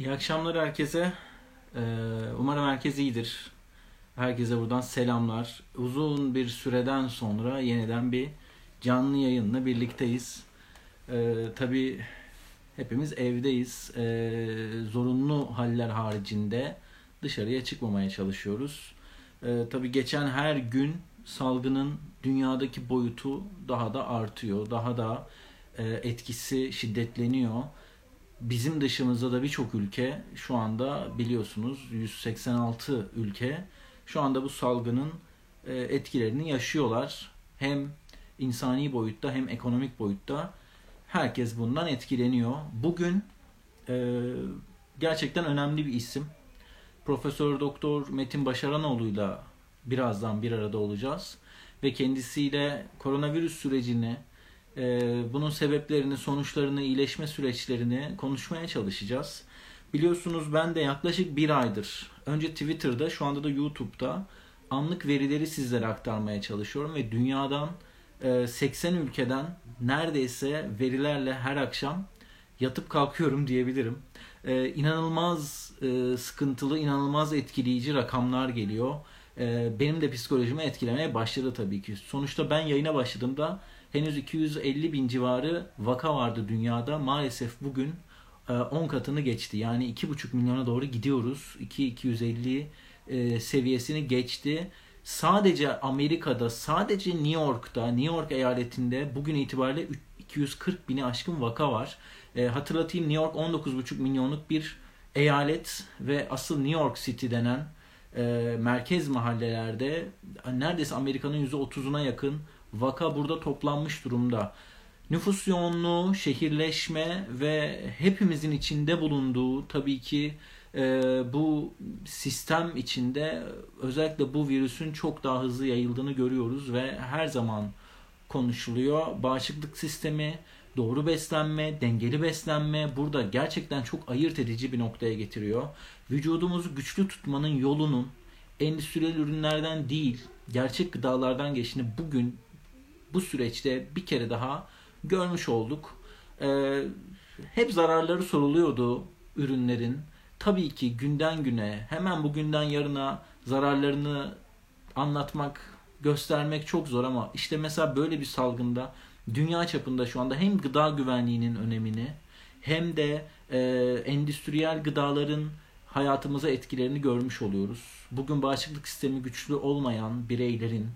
İyi akşamlar herkese. Ee, umarım herkes iyidir. Herkese buradan selamlar. Uzun bir süreden sonra yeniden bir canlı yayınla birlikteyiz. Ee, tabii hepimiz evdeyiz. Ee, zorunlu haller haricinde dışarıya çıkmamaya çalışıyoruz. Tabii geçen her gün salgının dünyadaki boyutu daha da artıyor. Daha da e, etkisi şiddetleniyor. Bizim dışımızda da birçok ülke şu anda biliyorsunuz 186 ülke şu anda bu salgının e, etkilerini yaşıyorlar. Hem insani boyutta hem ekonomik boyutta herkes bundan etkileniyor. Bugün e, gerçekten önemli bir isim. Profesör Doktor Metin Başaranoğlu'yla birazdan bir arada olacağız ve kendisiyle koronavirüs sürecini bunun sebeplerini, sonuçlarını, iyileşme süreçlerini konuşmaya çalışacağız. Biliyorsunuz ben de yaklaşık bir aydır önce Twitter'da şu anda da YouTube'da anlık verileri sizlere aktarmaya çalışıyorum ve dünyadan 80 e, ülkeden neredeyse verilerle her akşam yatıp kalkıyorum diyebilirim. Ee, inanılmaz e, sıkıntılı, inanılmaz etkileyici rakamlar geliyor. Ee, benim de psikolojimi etkilemeye başladı tabii ki. Sonuçta ben yayına başladığımda henüz 250 bin civarı vaka vardı dünyada. Maalesef bugün 10 e, katını geçti. Yani 2,5 milyona doğru gidiyoruz. 2-250 e, seviyesini geçti. Sadece Amerika'da, sadece New York'ta, New York eyaletinde bugün itibariyle 240 bini aşkın vaka var. E, hatırlatayım New York 19,5 milyonluk bir eyalet ve asıl New York City denen merkez mahallelerde neredeyse Amerika'nın %30'una yakın vaka burada toplanmış durumda. Nüfus yoğunluğu, şehirleşme ve hepimizin içinde bulunduğu tabii ki e, bu sistem içinde özellikle bu virüsün çok daha hızlı yayıldığını görüyoruz ve her zaman konuşuluyor. Bağışıklık sistemi, doğru beslenme, dengeli beslenme burada gerçekten çok ayırt edici bir noktaya getiriyor. Vücudumuzu güçlü tutmanın yolunun endüstriyel ürünlerden değil, gerçek gıdalardan geçtiğini bugün bu süreçte bir kere daha görmüş olduk. Ee, hep zararları soruluyordu ürünlerin. Tabii ki günden güne hemen bugünden yarına zararlarını anlatmak, göstermek çok zor ama işte mesela böyle bir salgında dünya çapında şu anda hem gıda güvenliğinin önemini hem de e, endüstriyel gıdaların hayatımıza etkilerini görmüş oluyoruz. Bugün bağışıklık sistemi güçlü olmayan bireylerin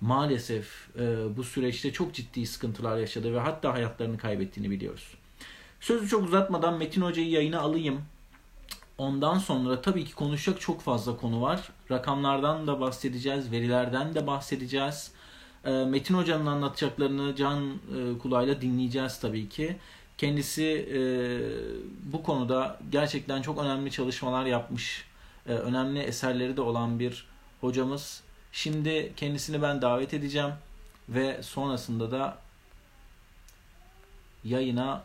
maalesef e, bu süreçte çok ciddi sıkıntılar yaşadı ve hatta hayatlarını kaybettiğini biliyoruz. Sözü çok uzatmadan Metin Hoca'yı yayına alayım. Ondan sonra tabii ki konuşacak çok fazla konu var. Rakamlardan da bahsedeceğiz, verilerden de bahsedeceğiz. E, Metin Hoca'nın anlatacaklarını can e, kulağıyla dinleyeceğiz tabii ki. Kendisi e, bu konuda gerçekten çok önemli çalışmalar yapmış, önemli eserleri de olan bir hocamız. Şimdi kendisini ben davet edeceğim ve sonrasında da yayına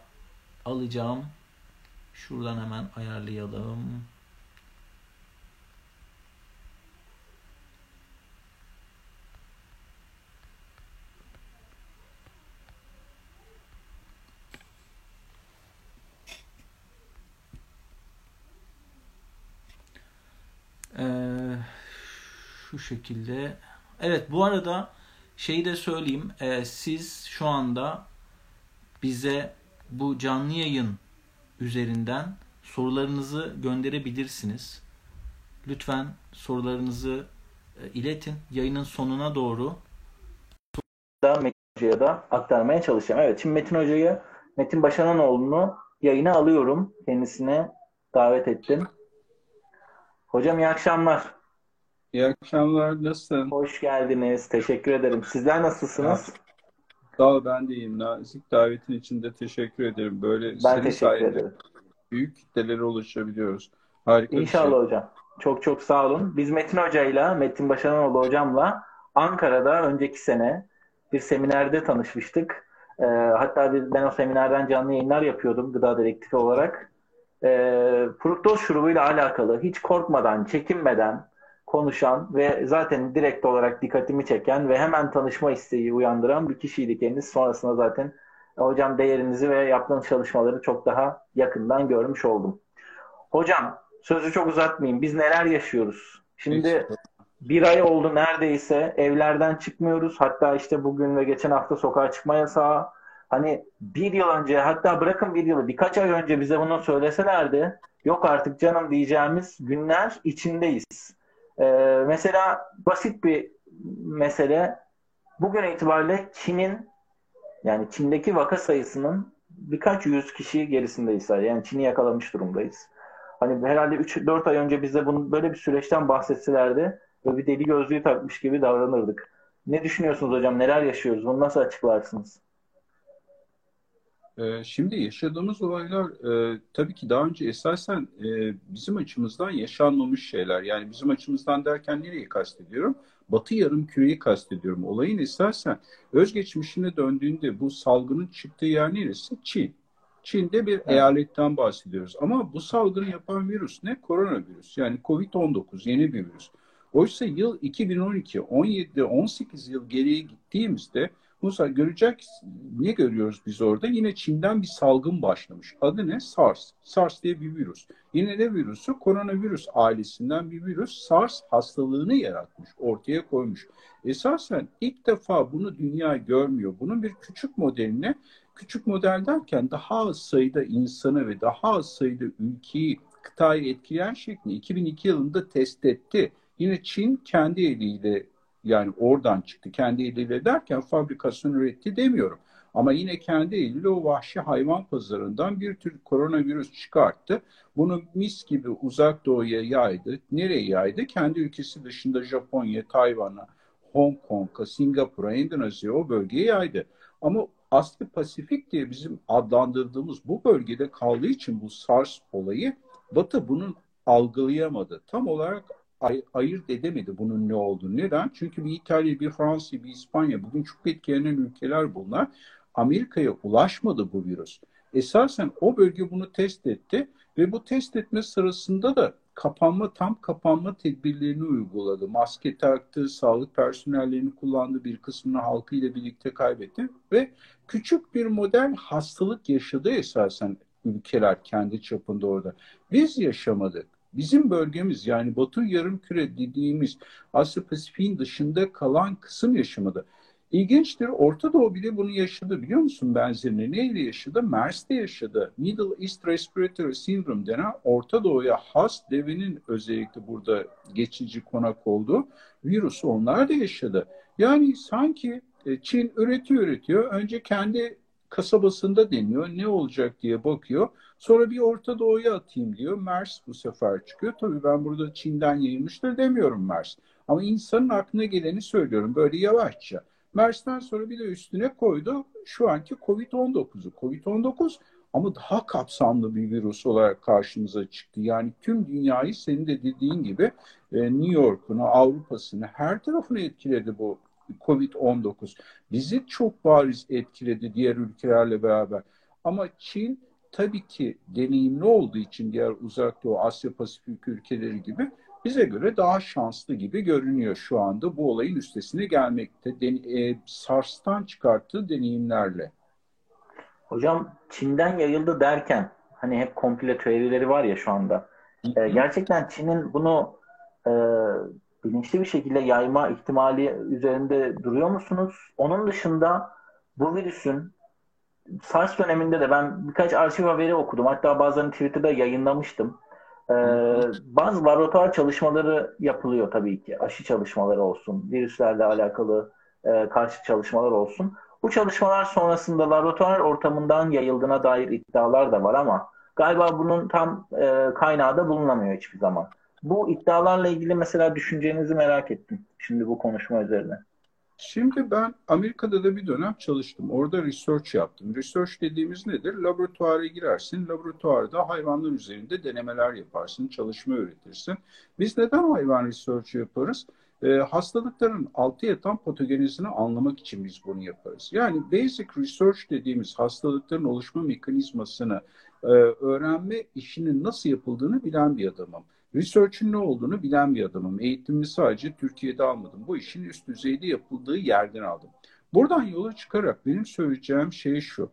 alacağım. Şuradan hemen ayarlayalım. Şekilde. Evet bu arada şeyi de söyleyeyim. E, siz şu anda bize bu canlı yayın üzerinden sorularınızı gönderebilirsiniz. Lütfen sorularınızı e, iletin. Yayının sonuna doğru da Metin Hoca'ya da aktarmaya çalışacağım. Evet şimdi Metin Hoca'yı Metin Başaranoğlu'nu yayına alıyorum. Kendisine davet ettim. Hocam iyi akşamlar. İyi akşamlar. Nasılsın? Hoş geldiniz. Teşekkür ederim. Sizler nasılsınız? Sağ ol ben de iyiyim. Nazik davetin için de teşekkür ederim. Böyle ben senin teşekkür ederim. büyük kitlelere ulaşabiliyoruz. Harika İnşallah şey. hocam. Çok çok sağ olun. Biz Metin Hoca'yla, Metin Başaranoğlu hocamla Ankara'da önceki sene bir seminerde tanışmıştık. Ee, hatta ben o seminerden canlı yayınlar yapıyordum gıda dedektifi olarak. Ee, fruktoz şurubuyla alakalı hiç korkmadan, çekinmeden, konuşan ve zaten direkt olarak dikkatimi çeken ve hemen tanışma isteği uyandıran bir kişiydi kendisi. Sonrasında zaten hocam değerinizi ve yaptığınız çalışmaları çok daha yakından görmüş oldum. Hocam sözü çok uzatmayayım. Biz neler yaşıyoruz? Şimdi bir ay oldu neredeyse. Evlerden çıkmıyoruz. Hatta işte bugün ve geçen hafta sokağa çıkma yasağı. Hani bir yıl önce hatta bırakın bir yılı birkaç ay önce bize bunu söyleselerdi yok artık canım diyeceğimiz günler içindeyiz. Ee, mesela basit bir mesele bugün itibariyle Çin'in yani Çin'deki vaka sayısının birkaç yüz kişi gerisindeyiz. Yani Çin'i yakalamış durumdayız. Hani herhalde 3-4 ay önce bize bunu böyle bir süreçten bahsetselerdi ve bir deli gözlüğü takmış gibi davranırdık. Ne düşünüyorsunuz hocam? Neler yaşıyoruz? Bunu nasıl açıklarsınız? Ee, şimdi yaşadığımız olaylar e, tabii ki daha önce esasen e, bizim açımızdan yaşanmamış şeyler. Yani bizim açımızdan derken nereyi kastediyorum? Batı yarım küreyi kastediyorum. Olayın esasen özgeçmişine döndüğünde bu salgının çıktığı yer neresi? Çin. Çin'de bir evet. eyaletten bahsediyoruz. Ama bu salgını yapan virüs ne? Koronavirüs. Yani Covid-19 yeni bir virüs. Oysa yıl 2012, 17, 18 yıl geriye gittiğimizde Musa görecek ne görüyoruz biz orada? Yine Çin'den bir salgın başlamış. Adı ne? SARS. SARS diye bir virüs. Yine ne virüsü? Koronavirüs ailesinden bir virüs. SARS hastalığını yaratmış, ortaya koymuş. Esasen ilk defa bunu dünya görmüyor. Bunun bir küçük modeline, küçük model derken daha az sayıda insanı ve daha az sayıda ülkeyi, kıtayı etkileyen şeklinde 2002 yılında test etti. Yine Çin kendi eliyle yani oradan çıktı. Kendi eliyle derken fabrikasyon üretti demiyorum. Ama yine kendi eliyle o vahşi hayvan pazarından bir tür koronavirüs çıkarttı. Bunu mis gibi uzak doğuya yaydı. Nereye yaydı? Kendi ülkesi dışında Japonya, Tayvan'a, Hong Kong'a, Singapur'a, Endonezya o bölgeye yaydı. Ama Aslı Pasifik diye bizim adlandırdığımız bu bölgede kaldığı için bu SARS olayı Batı bunun algılayamadı. Tam olarak ay, ayırt edemedi bunun ne olduğunu. Neden? Çünkü bir İtalya, bir Fransa, bir İspanya bugün çok etkilenen ülkeler bunlar. Amerika'ya ulaşmadı bu virüs. Esasen o bölge bunu test etti ve bu test etme sırasında da kapanma tam kapanma tedbirlerini uyguladı. Maske taktı, sağlık personellerini kullandı, bir kısmını halkıyla birlikte kaybetti ve küçük bir model hastalık yaşadı esasen ülkeler kendi çapında orada. Biz yaşamadık. Bizim bölgemiz yani Batı yarım küre dediğimiz Asya Pasifik'in dışında kalan kısım yaşamadı. İlginçtir. Orta Doğu bile bunu yaşadı biliyor musun benzerini? Neyle yaşadı? MERS'te yaşadı. Middle East Respiratory Syndrome denen Orta Doğu'ya has devenin özellikle burada geçici konak olduğu virüsü onlar da yaşadı. Yani sanki e, Çin üretiyor üretiyor. Önce kendi kasabasında deniyor. Ne olacak diye bakıyor. Sonra bir Orta Doğu'ya atayım diyor. MERS bu sefer çıkıyor. Tabii ben burada Çin'den yayılmıştır demiyorum MERS. Ama insanın aklına geleni söylüyorum böyle yavaşça. MERS'ten sonra bir de üstüne koydu şu anki COVID-19'u. COVID-19 ama daha kapsamlı bir virüs olarak karşımıza çıktı. Yani tüm dünyayı senin de dediğin gibi e, New York'unu, Avrupa'sını her tarafını etkiledi bu Covid-19. Bizi çok bariz etkiledi diğer ülkelerle beraber. Ama Çin tabii ki deneyimli olduğu için diğer uzak doğu Asya Pasifik ülkeleri gibi bize göre daha şanslı gibi görünüyor şu anda bu olayın üstesine gelmekte. Den e, SARS'tan çıkarttığı deneyimlerle. Hocam Çin'den yayıldı derken hani hep komple teorileri var ya şu anda. E, gerçekten Çin'in bunu e, bilinçli bir şekilde yayma ihtimali üzerinde duruyor musunuz? Onun dışında bu virüsün SARS döneminde de ben birkaç arşiv haberi okudum. Hatta bazılarını Twitter'da yayınlamıştım. Ee, bazı laboratuvar çalışmaları yapılıyor tabii ki. Aşı çalışmaları olsun, virüslerle alakalı e, karşı çalışmalar olsun. Bu çalışmalar sonrasında laboratuvar ortamından yayıldığına dair iddialar da var ama galiba bunun tam e, kaynağı da bulunamıyor hiçbir zaman. Bu iddialarla ilgili mesela düşüncenizi merak ettim şimdi bu konuşma üzerine. Şimdi ben Amerika'da da bir dönem çalıştım. Orada research yaptım. Research dediğimiz nedir? Laboratuvara girersin. Laboratuvarda hayvanlar üzerinde denemeler yaparsın, çalışma üretirsin. Biz neden hayvan research yaparız? E, hastalıkların altı yatan patogenizini anlamak için biz bunu yaparız. Yani basic research dediğimiz hastalıkların oluşma mekanizmasını e, öğrenme işinin nasıl yapıldığını bilen bir adamım. Research'in ne olduğunu bilen bir adamım. Eğitimimi sadece Türkiye'de almadım. Bu işin üst düzeyde yapıldığı yerden aldım. Buradan yola çıkarak benim söyleyeceğim şey şu.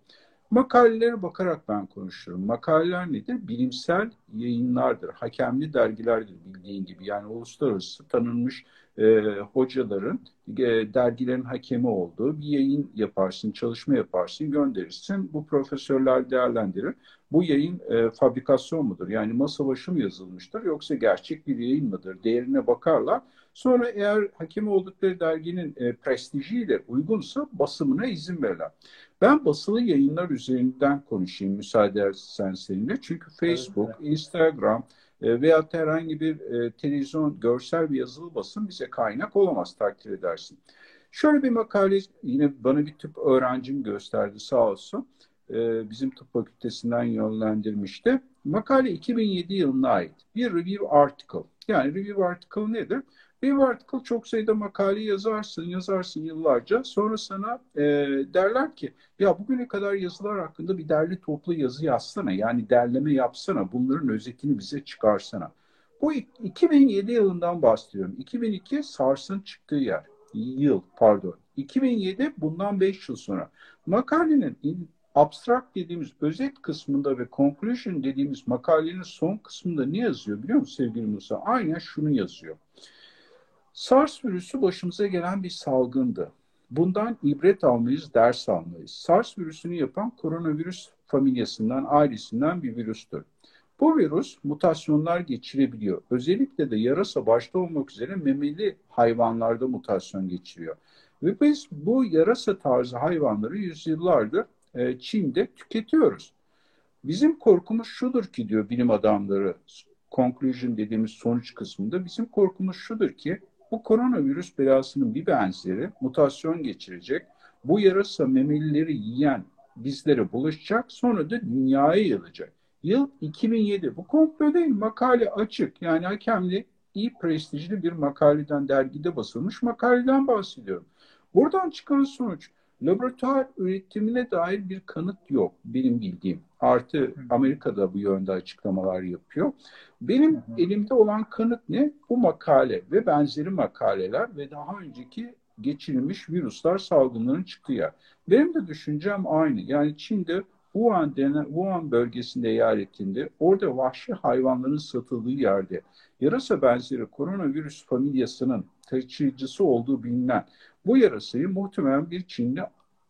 Makalelere bakarak ben konuşurum. Makaleler nedir? Bilimsel yayınlardır. Hakemli dergilerdir bildiğin gibi. Yani uluslararası tanınmış e, hocaların e, dergilerin hakemi olduğu bir yayın yaparsın, çalışma yaparsın, gönderirsin. Bu profesörler değerlendirir. Bu yayın e, fabrikasyon mudur? Yani masa başı mı yazılmıştır yoksa gerçek bir yayın mıdır? Değerine bakarlar. Sonra eğer hakemi oldukları derginin e, prestijiyle uygunsa basımına izin verirler. Ben basılı yayınlar üzerinden konuşayım müsaade edersen seninle. Çünkü Facebook, evet. Instagram, e, veya herhangi bir e, televizyon görsel bir yazılı basın bize kaynak olamaz takdir edersin. Şöyle bir makale yine bana bir tıp öğrencim gösterdi sağ olsun. E, bizim tıp fakültesinden yönlendirmişti. Makale 2007 yılına ait bir review article. Yani review article nedir? Bir article çok sayıda makale yazarsın, yazarsın yıllarca. Sonra sana e, derler ki ya bugüne kadar yazılar hakkında bir derli toplu yazı yazsana. Yani derleme yapsana. Bunların özetini bize çıkarsana. Bu 2007 yılından bahsediyorum. 2002 SARS'ın çıktığı yer. Yıl pardon. 2007 bundan 5 yıl sonra. Makalenin in, abstract dediğimiz özet kısmında ve conclusion dediğimiz makalenin son kısmında ne yazıyor biliyor musun sevgili Musa? Aynen şunu yazıyor. SARS virüsü başımıza gelen bir salgındı. Bundan ibret almayız, ders almayız. SARS virüsünü yapan koronavirüs familyasından, ailesinden bir virüstür. Bu virüs mutasyonlar geçirebiliyor. Özellikle de yarasa başta olmak üzere memeli hayvanlarda mutasyon geçiriyor. Ve biz bu yarasa tarzı hayvanları yüzyıllardır e, Çin'de tüketiyoruz. Bizim korkumuz şudur ki diyor bilim adamları conclusion dediğimiz sonuç kısmında bizim korkumuz şudur ki bu koronavirüs belasının bir benzeri mutasyon geçirecek. Bu yarasa memelileri yiyen bizlere bulaşacak sonra da dünyaya yayılacak. Yıl 2007. Bu komplo değil. Makale açık. Yani hakemli iyi prestijli bir makaleden dergide basılmış makaleden bahsediyorum. Buradan çıkan sonuç laboratuvar üretimine dair bir kanıt yok benim bildiğim. Artı Amerika'da bu yönde açıklamalar yapıyor. Benim elimde olan kanıt ne? Bu makale ve benzeri makaleler ve daha önceki geçirilmiş virüsler salgınların çıktığı yer. Benim de düşüncem aynı. Yani Çin'de Wuhan, denen, Wuhan bölgesinde eyaletinde orada vahşi hayvanların satıldığı yerde yarasa benzeri koronavirüs familyasının taşıyıcısı olduğu bilinen bu yarasayı muhtemelen bir Çinli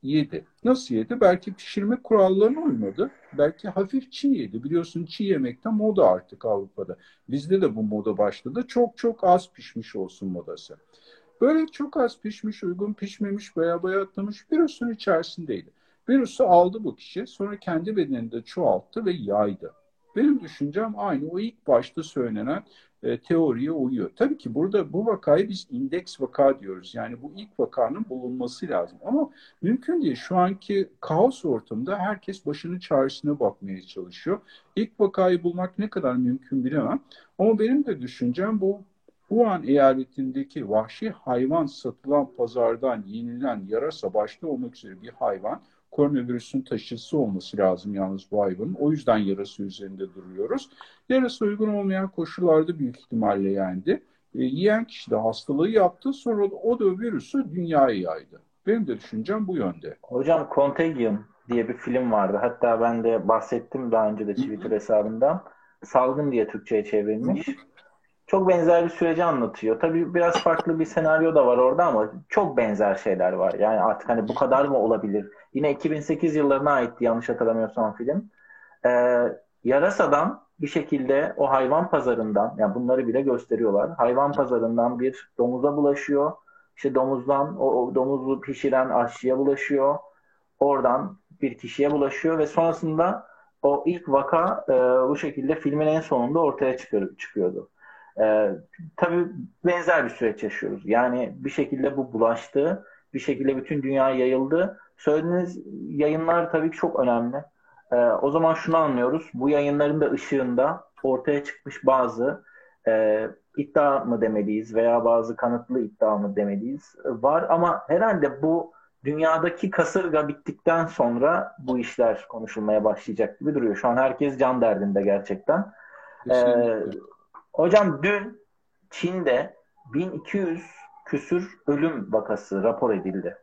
yedi. Nasıl yedi? Belki pişirme kurallarına uymadı. Belki hafif çiğ yedi. Biliyorsun çiğ yemekte moda artık Avrupa'da. Bizde de bu moda başladı. Çok çok az pişmiş olsun modası. Böyle çok az pişmiş, uygun pişmemiş veya bayatlamış virüsün içerisindeydi. Virüsü aldı bu kişi. Sonra kendi bedeninde çoğalttı ve yaydı. Benim düşüncem aynı. O ilk başta söylenen e, teoriye uyuyor. Tabii ki burada bu vakayı biz indeks vaka diyoruz. Yani bu ilk vakanın bulunması lazım. Ama mümkün değil. Şu anki kaos ortamında herkes başının çaresine bakmaya çalışıyor. İlk vakayı bulmak ne kadar mümkün bilemem. Ama benim de düşüncem bu Wuhan eyaletindeki vahşi hayvan satılan pazardan yenilen yarasa başta olmak üzere bir hayvan koronavirüsün taşıcısı olması lazım yalnız bu hayvanın. O yüzden yarası üzerinde duruyoruz. Yarası uygun olmayan koşullarda büyük ihtimalle yendi. E, yiyen kişi de hastalığı yaptı. Sonra o da virüsü dünyaya yaydı. Benim de düşüncem bu yönde. Hocam Contagion diye bir film vardı. Hatta ben de bahsettim daha önce de Twitter hesabından. Salgın diye Türkçe'ye çevrilmiş. Çok benzer bir süreci anlatıyor. Tabii biraz farklı bir senaryo da var orada ama çok benzer şeyler var. Yani artık hani bu kadar mı olabilir? Yine 2008 yıllarına aitti yanlış hatırlamıyorsam film. Ee, Yarasa'dan bir şekilde o hayvan pazarından, yani bunları bile gösteriyorlar. Hayvan pazarından bir domuza bulaşıyor. İşte domuzdan, o, o domuzu pişiren aşçıya bulaşıyor. Oradan bir kişiye bulaşıyor ve sonrasında o ilk vaka e, bu şekilde filmin en sonunda ortaya çıkıyor, çıkıyordu. E, tabii benzer bir süreç yaşıyoruz. Yani bir şekilde bu bulaştı, bir şekilde bütün dünyaya yayıldı Söylediğiniz yayınlar tabii ki çok önemli. Ee, o zaman şunu anlıyoruz. Bu yayınların da ışığında ortaya çıkmış bazı e, iddia mı demeliyiz veya bazı kanıtlı iddia mı demeliyiz var ama herhalde bu dünyadaki kasırga bittikten sonra bu işler konuşulmaya başlayacak gibi duruyor. Şu an herkes can derdinde gerçekten. Ee, hocam dün Çin'de 1200 küsür ölüm vakası rapor edildi.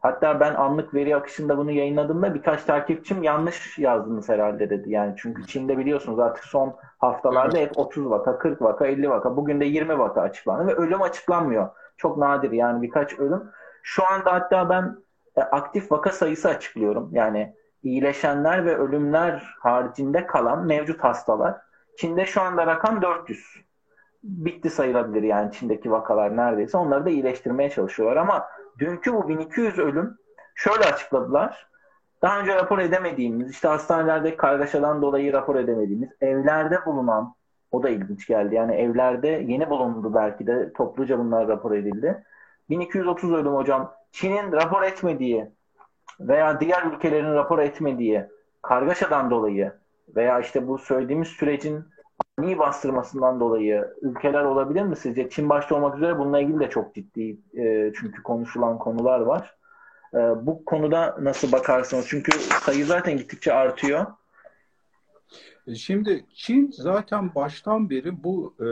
Hatta ben anlık veri akışında bunu yayınladığımda birkaç takipçim yanlış yazdınız herhalde dedi. Yani çünkü Çin'de biliyorsunuz artık son haftalarda hep 30 vaka, 40 vaka, 50 vaka. Bugün de 20 vaka açıklandı ve ölüm açıklanmıyor. Çok nadir yani birkaç ölüm. Şu anda hatta ben e, aktif vaka sayısı açıklıyorum. Yani iyileşenler ve ölümler haricinde kalan mevcut hastalar. Çin'de şu anda rakam 400. Bitti sayılabilir yani Çin'deki vakalar neredeyse. Onları da iyileştirmeye çalışıyorlar ama dünkü bu 1200 ölüm şöyle açıkladılar. Daha önce rapor edemediğimiz, işte hastanelerde kargaşadan dolayı rapor edemediğimiz, evlerde bulunan, o da ilginç geldi. Yani evlerde yeni bulundu belki de topluca bunlar rapor edildi. 1230 ölüm hocam. Çin'in rapor etmediği veya diğer ülkelerin rapor etmediği kargaşadan dolayı veya işte bu söylediğimiz sürecin ani bastırmasından dolayı ülkeler olabilir mi sizce? Çin başta olmak üzere bununla ilgili de çok ciddi e, çünkü konuşulan konular var. E, bu konuda nasıl bakarsınız? Çünkü sayı zaten gittikçe artıyor. E, şimdi Çin zaten baştan beri bu e,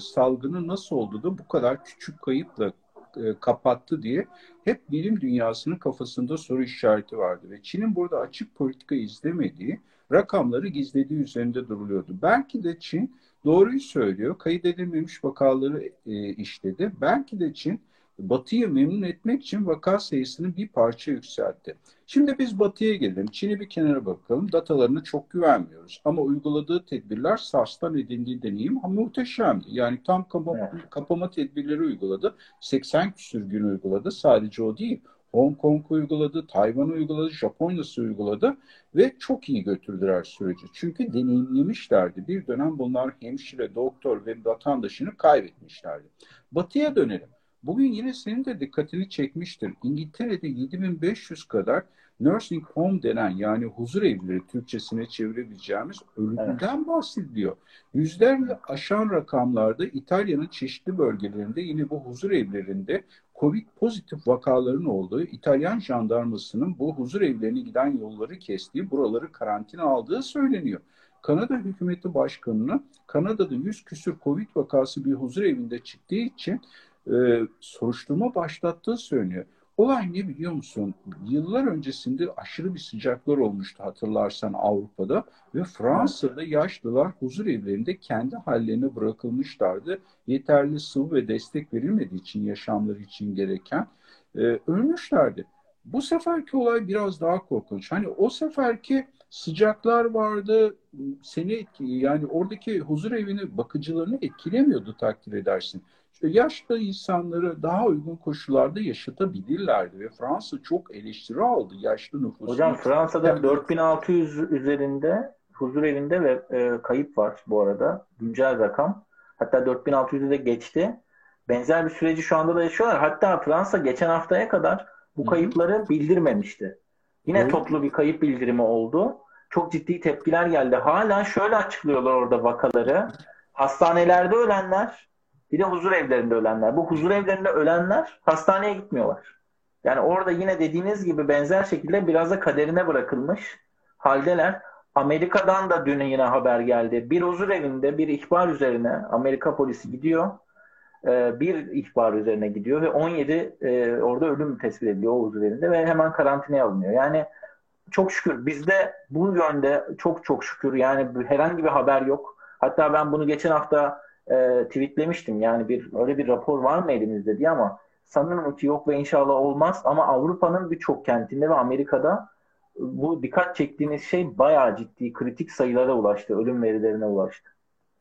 salgını nasıl oldu da bu kadar küçük kayıpla e, kapattı diye hep bilim dünyasının kafasında soru işareti vardı ve Çin'in burada açık politika izlemediği rakamları gizlediği üzerinde duruluyordu. Belki de Çin doğruyu söylüyor. Kayıt edilmemiş vakaları e, işledi. Belki de Çin Batı'yı memnun etmek için vaka sayısını bir parça yükseltti. Şimdi biz Batı'ya gelelim. Çin'i bir kenara bakalım. Datalarına çok güvenmiyoruz. Ama uyguladığı tedbirler SARS'tan edindiği deneyim muhteşemdi. Yani tam kapama, evet. kapama tedbirleri uyguladı. 80 küsür gün uyguladı. Sadece o değil. Hong Kong uyguladı, Tayvan uyguladı, Japonya'sı uyguladı ve çok iyi götürdüler süreci. Çünkü deneyimlemişlerdi. Bir dönem bunlar hemşire, doktor ve vatandaşını kaybetmişlerdi. Batı'ya dönelim. Bugün yine senin de dikkatini çekmiştir. İngiltere'de 7500 kadar nursing home denen yani huzur evleri Türkçesine çevirebileceğimiz ölümden evet. bahsediliyor. Yüzlerle aşan rakamlarda İtalya'nın çeşitli bölgelerinde yine bu huzur evlerinde Covid pozitif vakaların olduğu İtalyan jandarmasının bu huzur evlerine giden yolları kestiği, buraları karantina aldığı söyleniyor. Kanada hükümeti başkanını Kanada'da 100 küsür Covid vakası bir huzur evinde çıktığı için e, soruşturma başlattığı söyleniyor. Olay ne biliyor musun? Yıllar öncesinde aşırı bir sıcaklar olmuştu hatırlarsan Avrupa'da ve Fransa'da yaşlılar huzur evlerinde kendi hallerine bırakılmışlardı. Yeterli sıvı ve destek verilmediği için yaşamları için gereken e, ölmüşlerdi. Bu seferki olay biraz daha korkunç. Hani o seferki sıcaklar vardı, seni yani oradaki huzur evini bakıcılarını etkilemiyordu takdir edersin yaşlı insanları daha uygun koşullarda yaşatabilirlerdi ve Fransa çok eleştiri aldı yaşlı nüfusu. Hocam Fransa'da 4600 üzerinde huzur evinde ve e, kayıp var bu arada. Güncel rakam. Hatta 4600'ü de geçti. Benzer bir süreci şu anda da yaşıyorlar. Hatta Fransa geçen haftaya kadar bu kayıpları bildirmemişti. Yine evet. toplu bir kayıp bildirimi oldu. Çok ciddi tepkiler geldi. Hala şöyle açıklıyorlar orada vakaları. Hastanelerde ölenler bir de huzur evlerinde ölenler. Bu huzur evlerinde ölenler hastaneye gitmiyorlar. Yani orada yine dediğiniz gibi benzer şekilde biraz da kaderine bırakılmış haldeler. Amerika'dan da dün yine haber geldi. Bir huzur evinde bir ihbar üzerine Amerika polisi gidiyor. Ee, bir ihbar üzerine gidiyor ve 17 e, orada ölüm tespit ediliyor o huzur evinde ve hemen karantinaya alınıyor. Yani çok şükür bizde bu yönde çok çok şükür yani herhangi bir haber yok. Hatta ben bunu geçen hafta e, tweetlemiştim. Yani bir öyle bir rapor var mı elimizde diye ama sanırım ki yok ve inşallah olmaz. Ama Avrupa'nın birçok kentinde ve Amerika'da bu dikkat çektiğiniz şey bayağı ciddi kritik sayılara ulaştı. Ölüm verilerine ulaştı.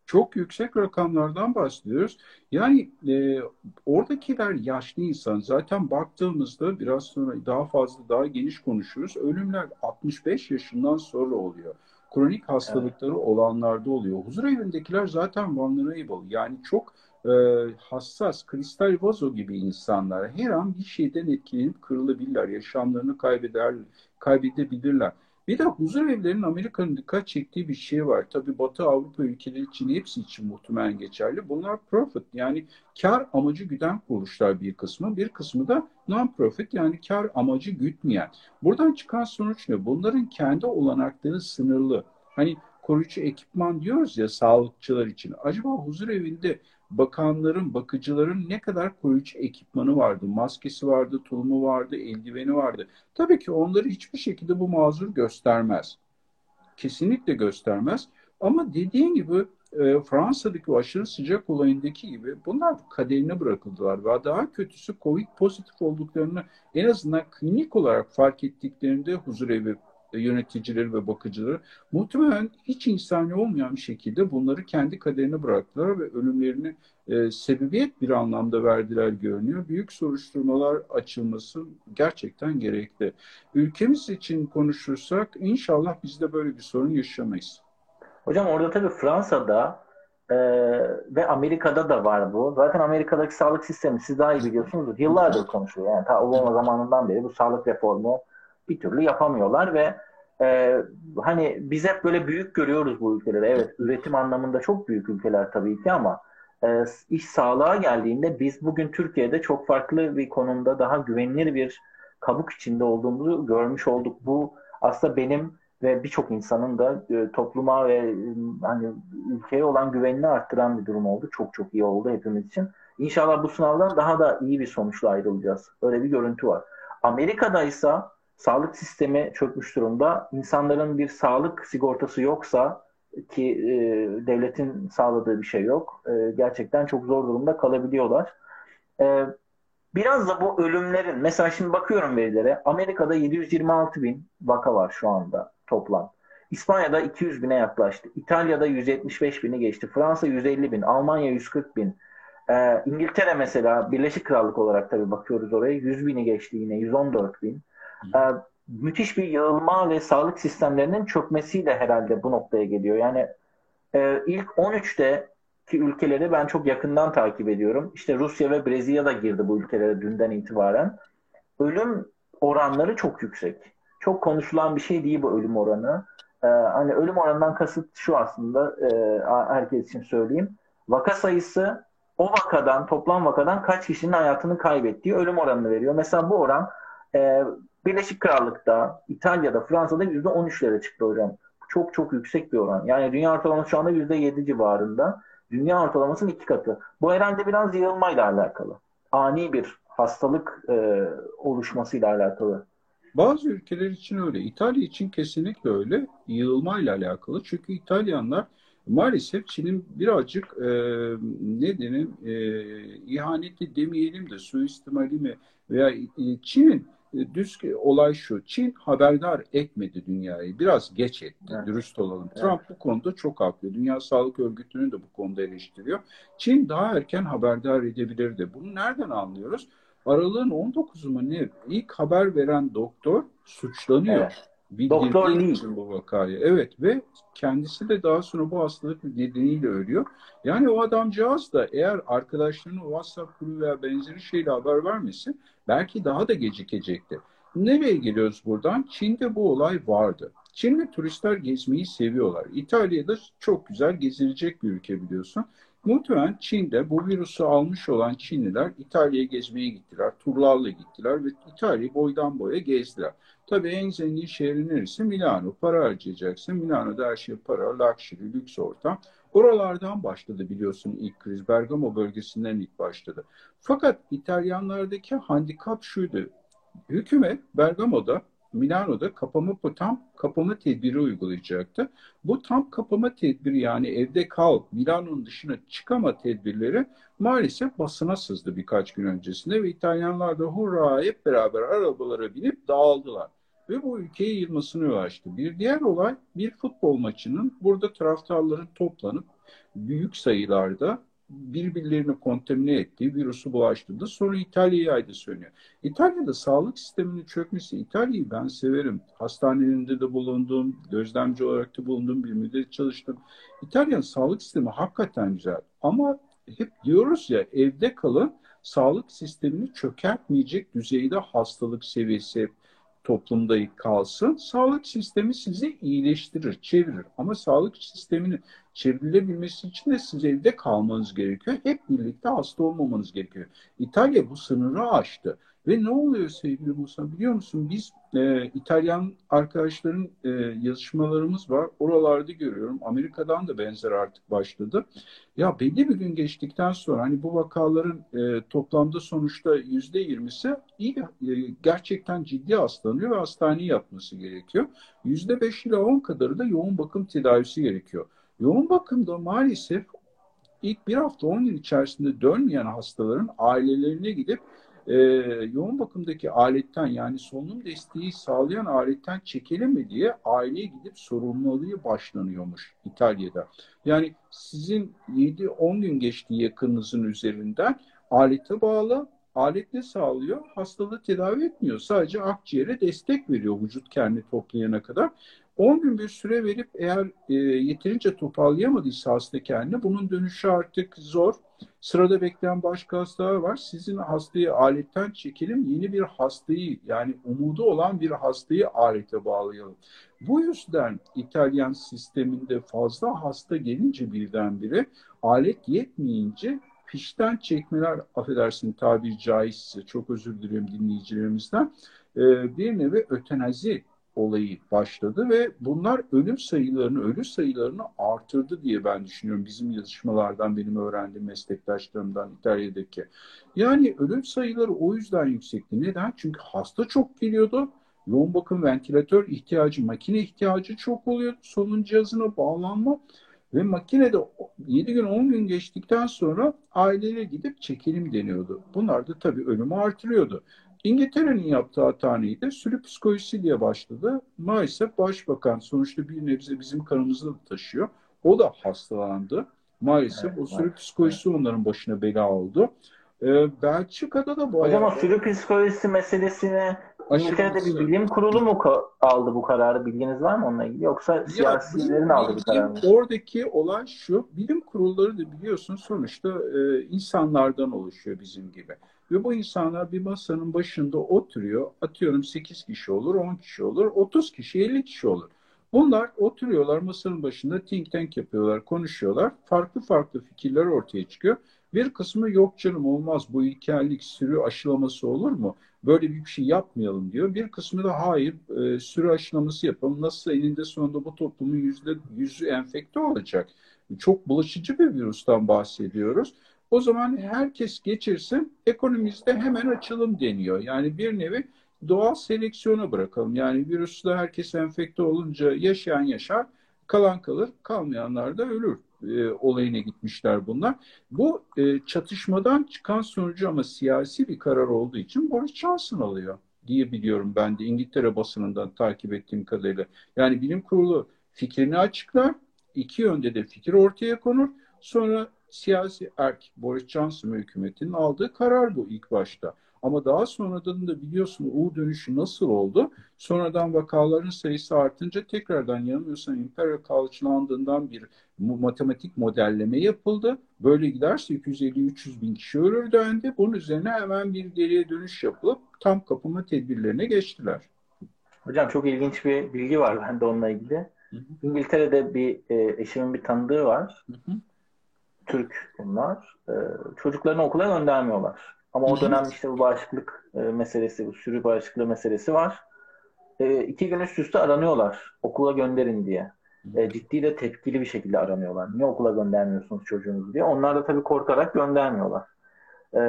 Çok yüksek rakamlardan bahsediyoruz. Yani e, oradakiler yaşlı insan. Zaten baktığımızda biraz sonra daha fazla daha geniş konuşuruz. Ölümler 65 yaşından sonra oluyor kronik hastalıkları evet. olanlarda oluyor. Huzur evindekiler zaten vulnerable yani çok e, hassas, kristal vazo gibi insanlar. Her an bir şeyden etkilenip kırılabilirler, yaşamlarını kaybeder, kaybedebilirler. Bir de huzur evlerinin Amerika'nın dikkat çektiği bir şey var. Tabii Batı Avrupa ülkeleri için hepsi için muhtemelen geçerli. Bunlar profit yani kar amacı güden kuruluşlar bir kısmı. Bir kısmı da non-profit yani kar amacı gütmeyen. Buradan çıkan sonuç ne? Bunların kendi olanakları sınırlı. Hani koruyucu ekipman diyoruz ya sağlıkçılar için. Acaba huzur evinde bakanların, bakıcıların ne kadar koruyucu ekipmanı vardı? Maskesi vardı, tulumu vardı, eldiveni vardı. Tabii ki onları hiçbir şekilde bu mazur göstermez. Kesinlikle göstermez. Ama dediğin gibi e, Fransa'daki o aşırı sıcak olayındaki gibi bunlar kaderine bırakıldılar ve daha kötüsü Covid pozitif olduklarını en azından klinik olarak fark ettiklerinde huzurevi yöneticileri ve bakıcıları muhtemelen hiç insani olmayan bir şekilde bunları kendi kaderine bıraktılar ve ölümlerini e, sebebiyet bir anlamda verdiler görünüyor. Büyük soruşturmalar açılması gerçekten gerekli. Ülkemiz için konuşursak inşallah biz de böyle bir sorun yaşamayız. Hocam orada tabii Fransa'da e, ve Amerika'da da var bu. Zaten Amerika'daki sağlık sistemi siz daha iyi biliyorsunuz. Yıllardır konuşuyor. Yani ta Obama zamanından beri bu sağlık reformu bir türlü yapamıyorlar ve e, hani biz hep böyle büyük görüyoruz bu ülkeleri. Evet üretim anlamında çok büyük ülkeler tabii ki ama e, iş sağlığa geldiğinde biz bugün Türkiye'de çok farklı bir konumda daha güvenilir bir kabuk içinde olduğumuzu görmüş olduk. Bu aslında benim ve birçok insanın da e, topluma ve e, hani ülkeye olan güvenini arttıran bir durum oldu. Çok çok iyi oldu hepimiz için. İnşallah bu sınavdan daha da iyi bir sonuçla ayrılacağız. Öyle bir görüntü var. Amerika'da ise sağlık sistemi çökmüş durumda. İnsanların bir sağlık sigortası yoksa ki e, devletin sağladığı bir şey yok. E, gerçekten çok zor durumda kalabiliyorlar. E, biraz da bu ölümlerin, mesela şimdi bakıyorum verilere, Amerika'da 726 bin vaka var şu anda toplam. İspanya'da 200 bine yaklaştı. İtalya'da 175 bini geçti. Fransa 150 bin. Almanya 140 bin. Ee, İngiltere mesela Birleşik Krallık olarak tabii bakıyoruz oraya 100 bini geçti yine 114 bin. Ee, müthiş bir yığılma ve sağlık sistemlerinin çökmesiyle herhalde bu noktaya geliyor. Yani e, ilk 13'te ki ülkeleri ben çok yakından takip ediyorum. İşte Rusya ve Brezilya da girdi bu ülkelere dünden itibaren. Ölüm oranları çok yüksek. Çok konuşulan bir şey değil bu ölüm oranı. Ee, hani ölüm oranından kasıt şu aslında e, herkes için söyleyeyim. Vaka sayısı o vakadan toplam vakadan kaç kişinin hayatını kaybettiği ölüm oranını veriyor. Mesela bu oran e, Birleşik Krallık'ta, İtalya'da, Fransa'da %13'lere çıktı hocam. Çok çok yüksek bir oran. Yani dünya ortalaması şu anda %7 civarında. Dünya ortalamasının iki katı. Bu herhalde biraz yığılmayla alakalı. Ani bir hastalık e, oluşmasıyla alakalı. Bazı ülkeler için öyle. İtalya için kesinlikle öyle. Yığılmayla alakalı. Çünkü İtalyanlar maalesef Çin'in birazcık e, ne denir e, ihaneti demeyelim de suistimali mi veya e, Çin'in düz olay şu. Çin haberdar etmedi dünyayı. Biraz geç etti. Evet. Dürüst olalım. Evet. Trump bu konuda çok haklı. Dünya Sağlık Örgütü'nü de bu konuda eleştiriyor. Çin daha erken haberdar edebilirdi. Bunu nereden anlıyoruz? Aralığın 19'u mu ne? İlk haber veren doktor suçlanıyor. Evet. Doktor Lee. için bu vakayı. Evet ve kendisi de daha sonra bu hastalık nedeniyle ölüyor. Yani o adamcağız da eğer arkadaşlarının WhatsApp grubu veya benzeri şeyle haber vermesin belki daha da gecikecekti. Nereye geliyoruz buradan? Çin'de bu olay vardı. Çin'de turistler gezmeyi seviyorlar. İtalya'da çok güzel gezilecek bir ülke biliyorsun. Muhtemelen Çin'de bu virüsü almış olan Çinliler İtalya'ya gezmeye gittiler. Turlarla gittiler ve İtalya'yı boydan boya gezdiler. Tabii en zengin şehri neresi? Milano. Para harcayacaksın. Milano'da her şey para, luxury, lüks ortam. Oralardan başladı biliyorsun ilk kriz. Bergamo bölgesinden ilk başladı. Fakat İtalyanlardaki handikap şuydu. Hükümet Bergamo'da Milano'da kapama tam kapama tedbiri uygulayacaktı. Bu tam kapama tedbiri yani evde kal, Milano'nun dışına çıkama tedbirleri maalesef basına sızdı birkaç gün öncesinde ve İtalyanlar da hurra hep beraber arabalara binip dağıldılar. Ve bu ülkeye yılmasını ulaştı. Bir diğer olay bir futbol maçının burada taraftarların toplanıp büyük sayılarda birbirlerini kontamine etti, virüsü bulaştırdı. Sonra İtalya'ya yaydı söyleniyor. İtalya'da sağlık sisteminin çökmesi, İtalya'yı ben severim. Hastanelerinde de bulundum, gözlemci olarak da bulundum, bir müddet çalıştım. İtalya'nın sağlık sistemi hakikaten güzel. Ama hep diyoruz ya evde kalın, sağlık sistemini çökertmeyecek düzeyde hastalık seviyesi hep toplumda kalsın. Sağlık sistemi sizi iyileştirir, çevirir. Ama sağlık sistemini çevrilebilmesi için de siz evde kalmanız gerekiyor. Hep birlikte hasta olmamanız gerekiyor. İtalya bu sınırı aştı. Ve ne oluyor sevgili Musa biliyor musun? Biz e, İtalyan arkadaşların e, yazışmalarımız var. Oralarda görüyorum. Amerika'dan da benzer artık başladı. Ya belli bir gün geçtikten sonra hani bu vakaların e, toplamda sonuçta yüzde yirmisi iyi e, gerçekten ciddi hastalanıyor ve hastaneye yatması gerekiyor. Yüzde beş ile on kadarı da yoğun bakım tedavisi gerekiyor. Yoğun bakımda maalesef ilk bir hafta on gün içerisinde dönmeyen hastaların ailelerine gidip e, yoğun bakımdaki aletten yani solunum desteği sağlayan aletten çekelim mi diye aileye gidip sorumluluğu başlanıyormuş İtalya'da. Yani sizin 7-10 gün geçtiği yakınınızın üzerinden alete bağlı alet ne sağlıyor? Hastalığı tedavi etmiyor. Sadece akciğere destek veriyor vücut kendini toplayana kadar. 10 gün bir süre verip eğer e, yeterince toparlayamadıysa hasta kendini bunun dönüşü artık zor. Sırada bekleyen başka hastalar var. Sizin hastayı aletten çekelim, yeni bir hastayı yani umudu olan bir hastayı alete bağlayalım. Bu yüzden İtalyan sisteminde fazla hasta gelince birdenbire alet yetmeyince fişten çekmeler affedersin tabiri caizse çok özür diliyorum dinleyicilerimizden bir nevi ötenazi olayı başladı ve bunlar ölüm sayılarını, ölü sayılarını artırdı diye ben düşünüyorum. Bizim yazışmalardan benim öğrendiğim meslektaşlarımdan İtalya'daki. Yani ölüm sayıları o yüzden yüksekti. Neden? Çünkü hasta çok geliyordu. Yoğun bakım ventilatör ihtiyacı, makine ihtiyacı çok oluyor. Solunum cihazına bağlanma ve makinede 7 gün 10 gün geçtikten sonra ailelere gidip çekelim deniyordu. Bunlar da tabii ölümü artırıyordu. İngiltere'nin yaptığı hata neydi? Sürü psikolojisi diye başladı. Maalesef başbakan sonuçta bir nebze bizim kanımızda da taşıyor. O da hastalandı. Maalesef evet, o sürü psikolojisi evet. onların başına bela oldu. Ee, Belçika'da da bu o sürü psikolojisi meselesine İngiltere'de bir bilim kurulu mu aldı bu kararı? Bilginiz var mı onunla ilgili? Yoksa siyasilerin aldığı bir karar mı? Oradaki olay şu. Bilim kurulları da biliyorsun sonuçta e, insanlardan oluşuyor bizim gibi. Ve bu insanlar bir masanın başında oturuyor. Atıyorum 8 kişi olur, 10 kişi olur, 30 kişi, 50 kişi olur. Bunlar oturuyorlar masanın başında think tank yapıyorlar, konuşuyorlar. Farklı farklı fikirler ortaya çıkıyor. Bir kısmı yok canım olmaz bu ilkellik sürü aşılaması olur mu? Böyle bir şey yapmayalım diyor. Bir kısmı da hayır e, sürü aşılaması yapalım. Nasıl eninde sonunda bu toplumun yüzde yüzü enfekte olacak. Çok bulaşıcı bir virüsten bahsediyoruz. O zaman herkes geçirsin, ekonomimizde hemen açılım deniyor. Yani bir nevi doğal seleksiyona bırakalım. Yani virüsle herkes enfekte olunca yaşayan yaşar, kalan kalır, kalmayanlar da ölür e, olayına gitmişler bunlar. Bu e, çatışmadan çıkan sonucu ama siyasi bir karar olduğu için Boris Johnson alıyor diye biliyorum ben de İngiltere basınından takip ettiğim kadarıyla. Yani bilim kurulu fikrini açıklar, iki yönde de fikir ortaya konur. Sonra siyasi erk Boris Johnson hükümetinin aldığı karar bu ilk başta. Ama daha sonradan da biliyorsun U dönüşü nasıl oldu? Sonradan vakaların sayısı artınca tekrardan yanılmıyorsam Imperial College London'dan bir matematik modelleme yapıldı. Böyle giderse 250-300 bin kişi ölür dendi. Bunun üzerine hemen bir geriye dönüş yapılıp tam kapama tedbirlerine geçtiler. Hocam çok ilginç bir bilgi var bende onunla ilgili. Hı hı. İngiltere'de bir e, eşimin bir tanıdığı var. Hı hı. Türk bunlar. E, çocuklarını okula göndermiyorlar. Ama o dönem işte bu bağışıklık e, meselesi, bu sürü bağışıklığı meselesi var. E, iki gün üst üste aranıyorlar okula gönderin diye. E, ciddi de tepkili bir şekilde aranıyorlar. Niye okula göndermiyorsunuz çocuğunuzu diye. Onlar da tabii korkarak göndermiyorlar. E,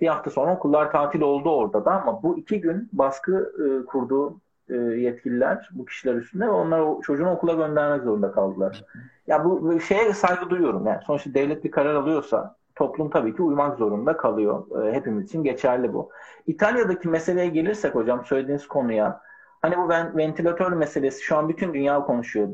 bir hafta sonra okullar tatil oldu orada da ama bu iki gün baskı e, kurdu e, yetkililer bu kişiler üstünde ve onlar çocuğunu okula göndermek zorunda kaldılar. Ya bu şeye saygı duyuyorum. Yani sonuçta devlet bir karar alıyorsa toplum tabii ki uymak zorunda kalıyor. E, hepimiz için geçerli bu. İtalya'daki meseleye gelirsek hocam söylediğiniz konuya hani bu ventilatör meselesi şu an bütün dünya konuşuyor.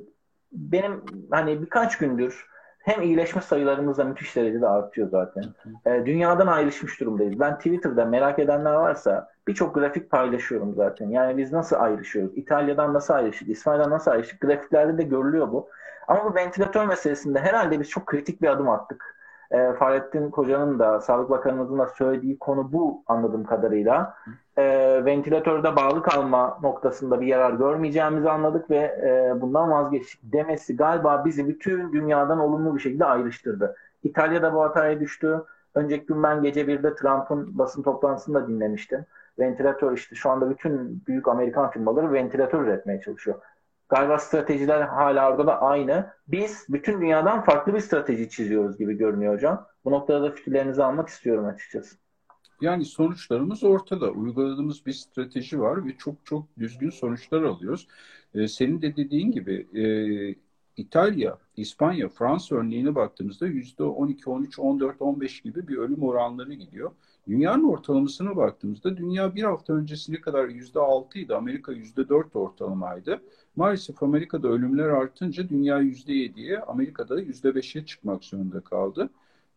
Benim hani birkaç gündür hem iyileşme sayılarımız da müthiş derecede artıyor zaten. E, dünyadan ayrışmış durumdayız. Ben Twitter'da merak edenler varsa birçok grafik paylaşıyorum zaten. Yani biz nasıl ayrışıyoruz? İtalya'dan nasıl ayrıştık? İsmail'den nasıl ayrıştık? Grafiklerde de görülüyor bu. Ama bu ventilatör meselesinde herhalde biz çok kritik bir adım attık. E, Fahrettin Koca'nın da Sağlık Bakanımızın da söylediği konu bu anladığım kadarıyla. E, ventilatörde bağlı kalma noktasında bir yarar görmeyeceğimizi anladık ve e, bundan vazgeçtik demesi galiba bizi bütün dünyadan olumlu bir şekilde ayrıştırdı. İtalya'da bu hataya düştü. Önceki gün ben gece birde Trump'ın basın toplantısında dinlemiştim. Ventilatör işte şu anda bütün büyük Amerikan firmaları ventilatör üretmeye çalışıyor. Galiba stratejiler hala orada da aynı. Biz bütün dünyadan farklı bir strateji çiziyoruz gibi görünüyor hocam. Bu noktada da fikirlerinizi almak istiyorum açıkçası. Yani sonuçlarımız ortada. Uyguladığımız bir strateji var ve çok çok düzgün sonuçlar alıyoruz. Ee, senin de dediğin gibi e, İtalya, İspanya, Fransa örneğine baktığımızda yüzde 12, 13, 14, 15 gibi bir ölüm oranları gidiyor. Dünyanın ortalamasına baktığımızda dünya bir hafta öncesine kadar yüzde 6 idi. Amerika yüzde 4 ortalamaydı. Maalesef Amerika'da ölümler artınca dünya yüzde 7'ye, Amerika'da yüzde 5'e çıkmak zorunda kaldı.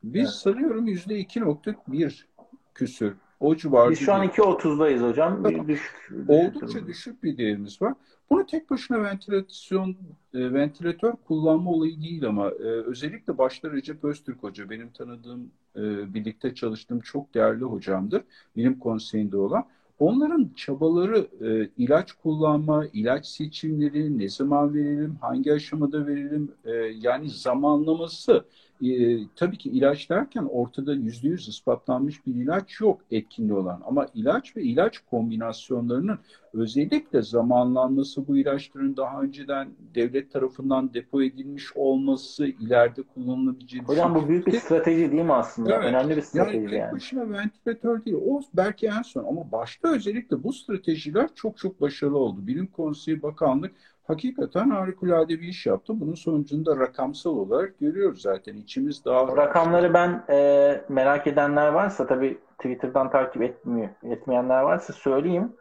Biz evet. sanıyorum yüzde 2.1 küsür o civarda. Biz şu an 2.30'dayız hocam. Düşük, Oldukça düşük bir değerimiz var. Bunu tek başına ventilasyon, e, ventilatör kullanma olayı değil ama e, özellikle başta Recep Öztürk Hoca, benim tanıdığım, e, birlikte çalıştığım çok değerli hocamdır. Bilim konseyinde olan. Onların çabaları e, ilaç kullanma, ilaç seçimleri, ne zaman verelim, hangi aşamada verelim, e, yani zamanlaması e, tabii ki ilaç derken ortada yüzde yüz ispatlanmış bir ilaç yok etkinli olan. Ama ilaç ve ilaç kombinasyonlarının özellikle zamanlanması bu ilaçların daha önceden devlet tarafından depo edilmiş olması ileride kullanılabileceği Hocam bu büyük bir strateji değil mi aslında? Evet. Önemli bir strateji yani. Yani başına ventilatör değil. O belki en son ama başta özellikle bu stratejiler çok çok başarılı oldu. Bilim Konseyi Bakanlık hakikaten harikulade bir iş yaptı. Bunun sonucunda rakamsal olarak görüyoruz zaten. İçimiz daha... Rakamları ben e, merak edenler varsa tabii Twitter'dan takip etmiyor, etmeyenler varsa söyleyeyim.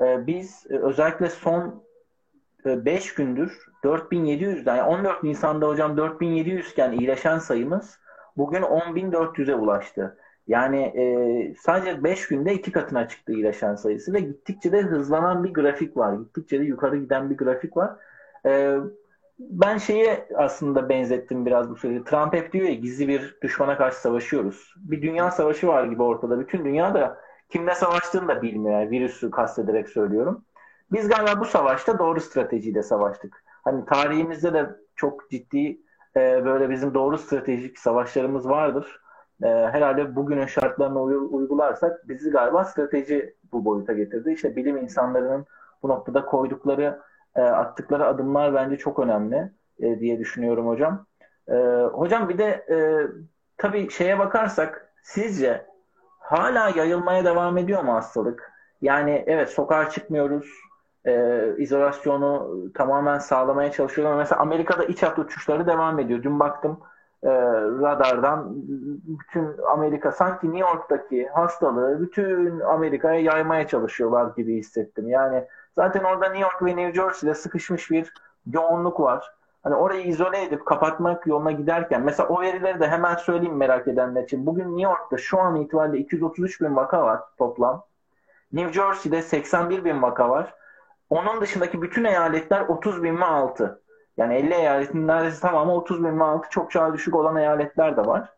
E, biz e, özellikle son 5 e, gündür 4700'den yani 14 Nisan'da hocam 4700 iken iyileşen sayımız bugün 10.400'e ulaştı. Yani e, sadece 5 günde iki katına çıktı iyileşen sayısı ve gittikçe de hızlanan bir grafik var. Gittikçe de yukarı giden bir grafik var. E, ben şeye aslında benzettim biraz bu süreci. Trump hep diyor ya gizli bir düşmana karşı savaşıyoruz. Bir dünya savaşı var gibi ortada. Bütün dünya da kimle savaştığını da bilmiyor. Yani virüsü kastederek söylüyorum. Biz galiba bu savaşta doğru stratejiyle savaştık. Hani tarihimizde de çok ciddi e, böyle bizim doğru stratejik savaşlarımız vardır e, herhalde bugünün şartlarına uygularsak bizi galiba strateji bu boyuta getirdi. İşte bilim insanlarının bu noktada koydukları, e, attıkları adımlar bence çok önemli e, diye düşünüyorum hocam. E, hocam bir de e, tabii şeye bakarsak sizce hala yayılmaya devam ediyor mu hastalık? Yani evet sokağa çıkmıyoruz, e, izolasyonu tamamen sağlamaya çalışıyorlar. Mesela Amerika'da iç hat uçuşları devam ediyor. Dün baktım e, radardan bütün Amerika sanki New York'taki hastalığı bütün Amerika'ya yaymaya çalışıyorlar gibi hissettim. Yani zaten orada New York ve New Jersey'de sıkışmış bir yoğunluk var. Hani orayı izole edip kapatmak yoluna giderken mesela o verileri de hemen söyleyeyim merak edenler için. Bugün New York'ta şu an itibariyle 233 bin vaka var toplam. New Jersey'de 81 bin vaka var. Onun dışındaki bütün eyaletler 30 bin ve altı. Yani 50 eyaletin neredeyse tamamı 30 bin ve altı çok çağı düşük olan eyaletler de var.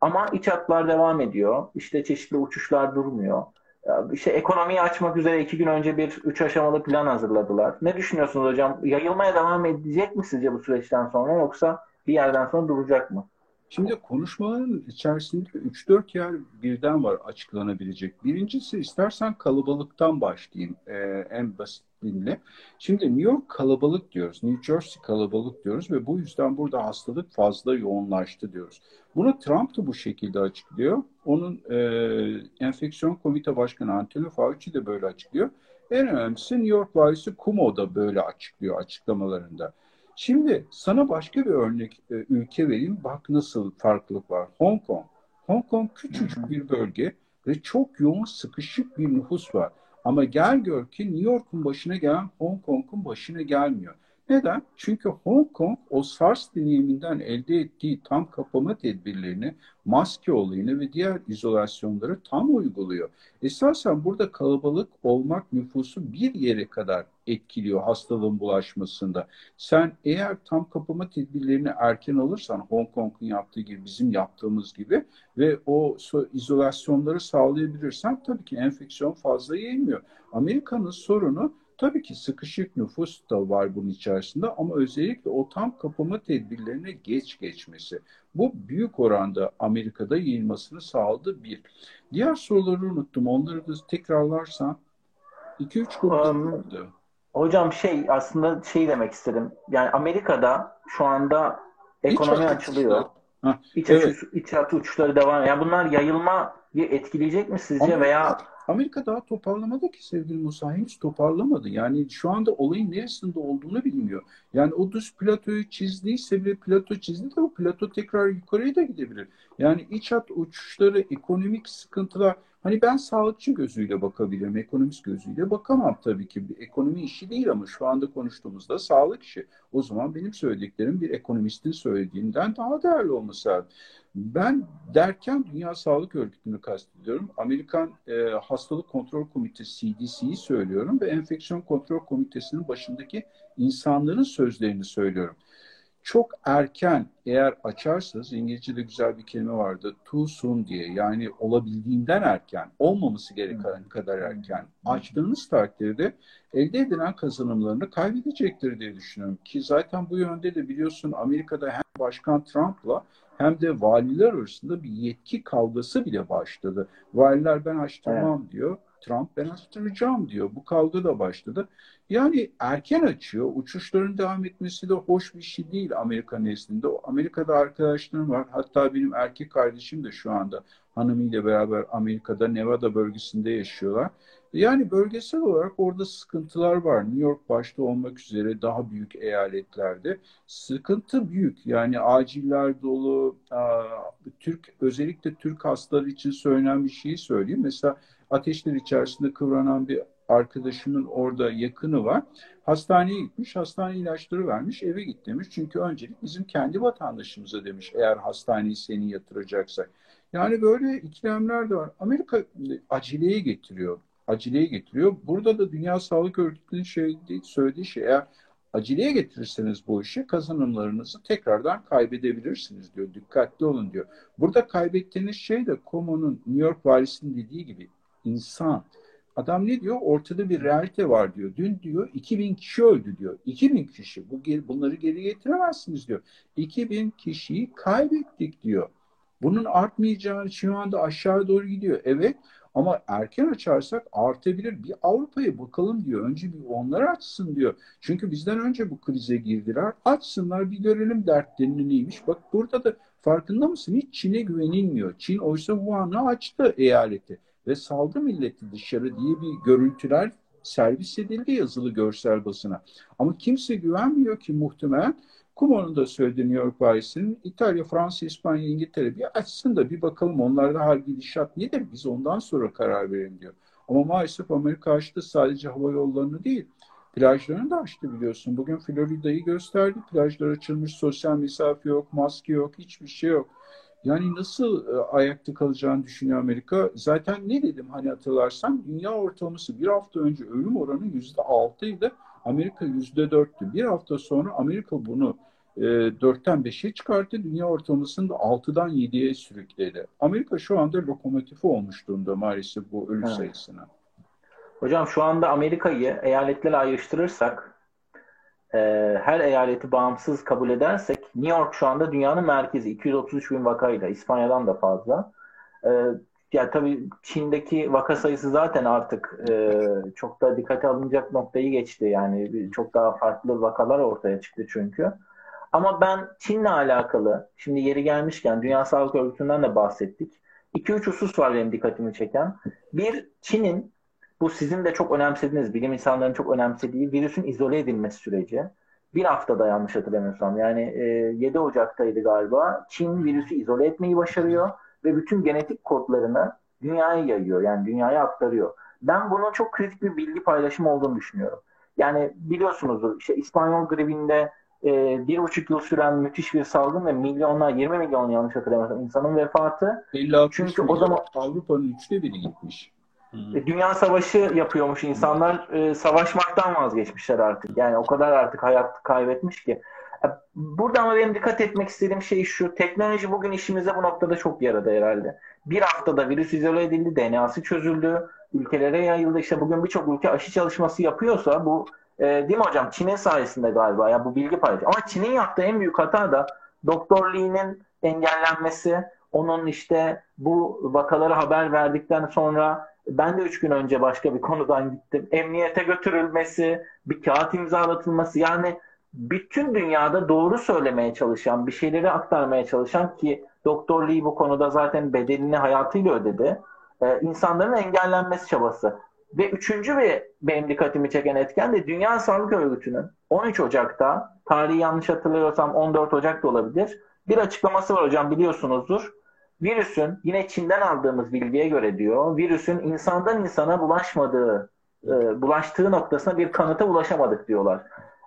Ama iç hatlar devam ediyor. İşte çeşitli uçuşlar durmuyor. İşte ekonomiyi açmak üzere iki gün önce bir üç aşamalı plan hazırladılar. Ne düşünüyorsunuz hocam? Yayılmaya devam edecek mi sizce bu süreçten sonra yoksa bir yerden sonra duracak mı? Şimdi konuşmaların içerisinde 3-4 yer birden var açıklanabilecek. Birincisi istersen kalabalıktan başlayayım ee, en basit dinle. Şimdi New York kalabalık diyoruz, New Jersey kalabalık diyoruz ve bu yüzden burada hastalık fazla yoğunlaştı diyoruz. Bunu Trump da bu şekilde açıklıyor. Onun e, enfeksiyon komite başkanı Anthony Fauci de böyle açıklıyor. En önemlisi New York valisi Cuomo da böyle açıklıyor açıklamalarında. Şimdi sana başka bir örnek e, ülke vereyim. Bak nasıl farklılık var. Hong Kong. Hong Kong küçücük bir bölge ve çok yoğun sıkışık bir nüfus var. Ama gel gör ki New York'un başına gelen Hong Kong'un başına gelmiyor. Neden? Çünkü Hong Kong o SARS deneyiminden elde ettiği tam kapama tedbirlerini, maske olayını ve diğer izolasyonları tam uyguluyor. Esasen burada kalabalık olmak nüfusu bir yere kadar etkiliyor hastalığın bulaşmasında. Sen eğer tam kapama tedbirlerini erken alırsan Hong Kong'un yaptığı gibi bizim yaptığımız gibi ve o izolasyonları sağlayabilirsen tabii ki enfeksiyon fazla yayılmıyor. Amerika'nın sorunu Tabii ki sıkışık nüfus da var bunun içerisinde ama özellikle o tam kapama tedbirlerine geç geçmesi. Bu büyük oranda Amerika'da yayılmasını sağladı bir. Diğer soruları unuttum. Onları da tekrarlarsan 2-3 konuda um, Hocam şey aslında şey demek istedim. Yani Amerika'da şu anda ekonomi İç açılıyor. Ha, iç, evet. açı, iç açı uçuşları devam. Yani bunlar yayılma etkileyecek mi sizce Ama, veya Amerika daha toparlamadı ki sevgili Musa. Henüz toparlamadı. Yani şu anda olayın neresinde olduğunu bilmiyor. Yani o düz platoyu çizdiyse bir plato çizdi de o plato tekrar yukarıya da gidebilir. Yani iç hat uçuşları, ekonomik sıkıntılar Hani ben sağlıkçı gözüyle bakabilirim, ekonomist gözüyle bakamam tabii ki. Bir ekonomi işi değil ama şu anda konuştuğumuzda sağlık işi. O zaman benim söylediklerim bir ekonomistin söylediğinden daha değerli olması lazım. Ben derken Dünya Sağlık Örgütü'nü kastediyorum. Amerikan e, Hastalık Kontrol Komitesi CDC'yi söylüyorum ve Enfeksiyon Kontrol Komitesi'nin başındaki insanların sözlerini söylüyorum. Çok erken eğer açarsanız İngilizce'de güzel bir kelime vardı too soon diye yani olabildiğinden erken olmaması gereken kadar erken açtığınız takdirde elde edilen kazanımlarını kaybedecektir diye düşünüyorum. Ki zaten bu yönde de biliyorsun Amerika'da hem Başkan Trump'la hem de valiler arasında bir yetki kavgası bile başladı. Valiler ben açtırmam evet. diyor. Trump ben açtıracağım diyor. Bu kavga da başladı. Yani erken açıyor. Uçuşların devam etmesi de hoş bir şey değil Amerika nezdinde. Amerika'da arkadaşlarım var. Hatta benim erkek kardeşim de şu anda hanımıyla beraber Amerika'da Nevada bölgesinde yaşıyorlar. Yani bölgesel olarak orada sıkıntılar var. New York başta olmak üzere daha büyük eyaletlerde sıkıntı büyük. Yani aciller dolu. Türk özellikle Türk hastaları için söylenen bir şeyi söyleyeyim. Mesela ateşler içerisinde kıvranan bir arkadaşımın orada yakını var. Hastaneye gitmiş, hastane ilaçları vermiş, eve git demiş. Çünkü öncelik bizim kendi vatandaşımıza demiş eğer hastaneyi seni yatıracaksak. Yani böyle ikilemler de var. Amerika aceleye getiriyor. Aceleye getiriyor. Burada da Dünya Sağlık Örgütü'nün şey, söylediği şey eğer aceleye getirirseniz bu işi kazanımlarınızı tekrardan kaybedebilirsiniz diyor. Dikkatli olun diyor. Burada kaybettiğiniz şey de Como'nun New York valisinin dediği gibi insan. Adam ne diyor? Ortada bir realite var diyor. Dün diyor 2000 kişi öldü diyor. 2000 kişi. Bu bunları geri getiremezsiniz diyor. 2000 kişiyi kaybettik diyor. Bunun artmayacağı şu anda aşağı doğru gidiyor. Evet ama erken açarsak artabilir. Bir Avrupa'ya bakalım diyor. Önce bir onlar açsın diyor. Çünkü bizden önce bu krize girdiler. Açsınlar bir görelim dertlerini neymiş. Bak burada da farkında mısın? Hiç Çin'e güvenilmiyor. Çin oysa Wuhan'ı açtı eyaleti ve saldı milleti dışarı diye bir görüntüler servis edildi yazılı görsel basına. Ama kimse güvenmiyor ki muhtemelen Kumo'nun da söylediği New York valisinin İtalya, Fransa, İspanya, İngiltere bir açsın da bir bakalım onlarda hal gidişat nedir biz ondan sonra karar verelim diyor. Ama maalesef Amerika açtı sadece hava yollarını değil plajlarını da açtı biliyorsun. Bugün Florida'yı gösterdi. Plajlar açılmış, sosyal mesafe yok, maske yok, hiçbir şey yok. Yani nasıl e, ayakta kalacağını düşünüyor Amerika. Zaten ne dedim hani hatırlarsan dünya ortalaması bir hafta önce ölüm oranı yüzde altıydı. Amerika yüzde dörttü. Bir hafta sonra Amerika bunu e, 4'ten 5'e çıkarttı. Dünya ortalamasını da 6'dan 7'ye sürükledi. Amerika şu anda lokomotifi olmuş durumda maalesef bu ölü evet. sayısına. Hocam şu anda Amerika'yı eyaletlerle ayrıştırırsak e, her eyaleti bağımsız kabul edersek New York şu anda dünyanın merkezi. 233 bin vakayla. İspanya'dan da fazla. E, ya tabii Çin'deki vaka sayısı zaten artık e, çok da dikkate alınacak noktayı geçti. Yani çok daha farklı vakalar ortaya çıktı çünkü. Ama ben Çin'le alakalı, şimdi yeri gelmişken Dünya Sağlık Örgütü'nden de bahsettik. 2-3 husus var benim dikkatimi çeken. Bir, Çin'in bu sizin de çok önemsediğiniz, bilim insanlarının çok önemsediği virüsün izole edilmesi süreci. Bir haftada yanlış hatırlamıyorsam. Yani e, 7 Ocak'taydı galiba. Çin virüsü izole etmeyi başarıyor ve bütün genetik kodlarını dünyaya yayıyor. Yani dünyaya aktarıyor. Ben bunun çok kritik bir bilgi paylaşımı olduğunu düşünüyorum. Yani biliyorsunuzdur işte İspanyol gribinde e, bir buçuk yıl süren müthiş bir salgın ve milyonlar, 20 milyon yanlış hatırlamıyorsam insanın vefatı. 56 Çünkü o zaman Avrupa'nın üçte biri gitmiş. Hmm. Dünya savaşı yapıyormuş insanlar. E, savaşmaktan vazgeçmişler artık. Yani o kadar artık hayat kaybetmiş ki. E, burada ama benim dikkat etmek istediğim şey şu. Teknoloji bugün işimize bu noktada çok yaradı herhalde. Bir haftada virüs izole edildi, DNA'sı çözüldü, ülkelere yayıldı. İşte bugün birçok ülke aşı çalışması yapıyorsa bu e, değil mi hocam? Çin'in sayesinde galiba ya bu bilgi paylaşımı. Ama Çin'in yaptığı en büyük hata da Doktor Lee'nin engellenmesi, onun işte bu vakaları haber verdikten sonra ben de üç gün önce başka bir konudan gittim. Emniyete götürülmesi, bir kağıt imzalatılması yani bütün dünyada doğru söylemeye çalışan, bir şeyleri aktarmaya çalışan ki Doktor Lee bu konuda zaten bedelini hayatıyla ödedi. Ee, insanların engellenmesi çabası. Ve üçüncü bir benim dikkatimi çeken etken de Dünya Sağlık Örgütü'nün 13 Ocak'ta, tarihi yanlış hatırlıyorsam 14 Ocak da olabilir, bir açıklaması var hocam biliyorsunuzdur. Virüsün yine Çin'den aldığımız bilgiye göre diyor, virüsün insandan insana bulaşmadığı, e, bulaştığı noktasına bir kanıta ulaşamadık diyorlar.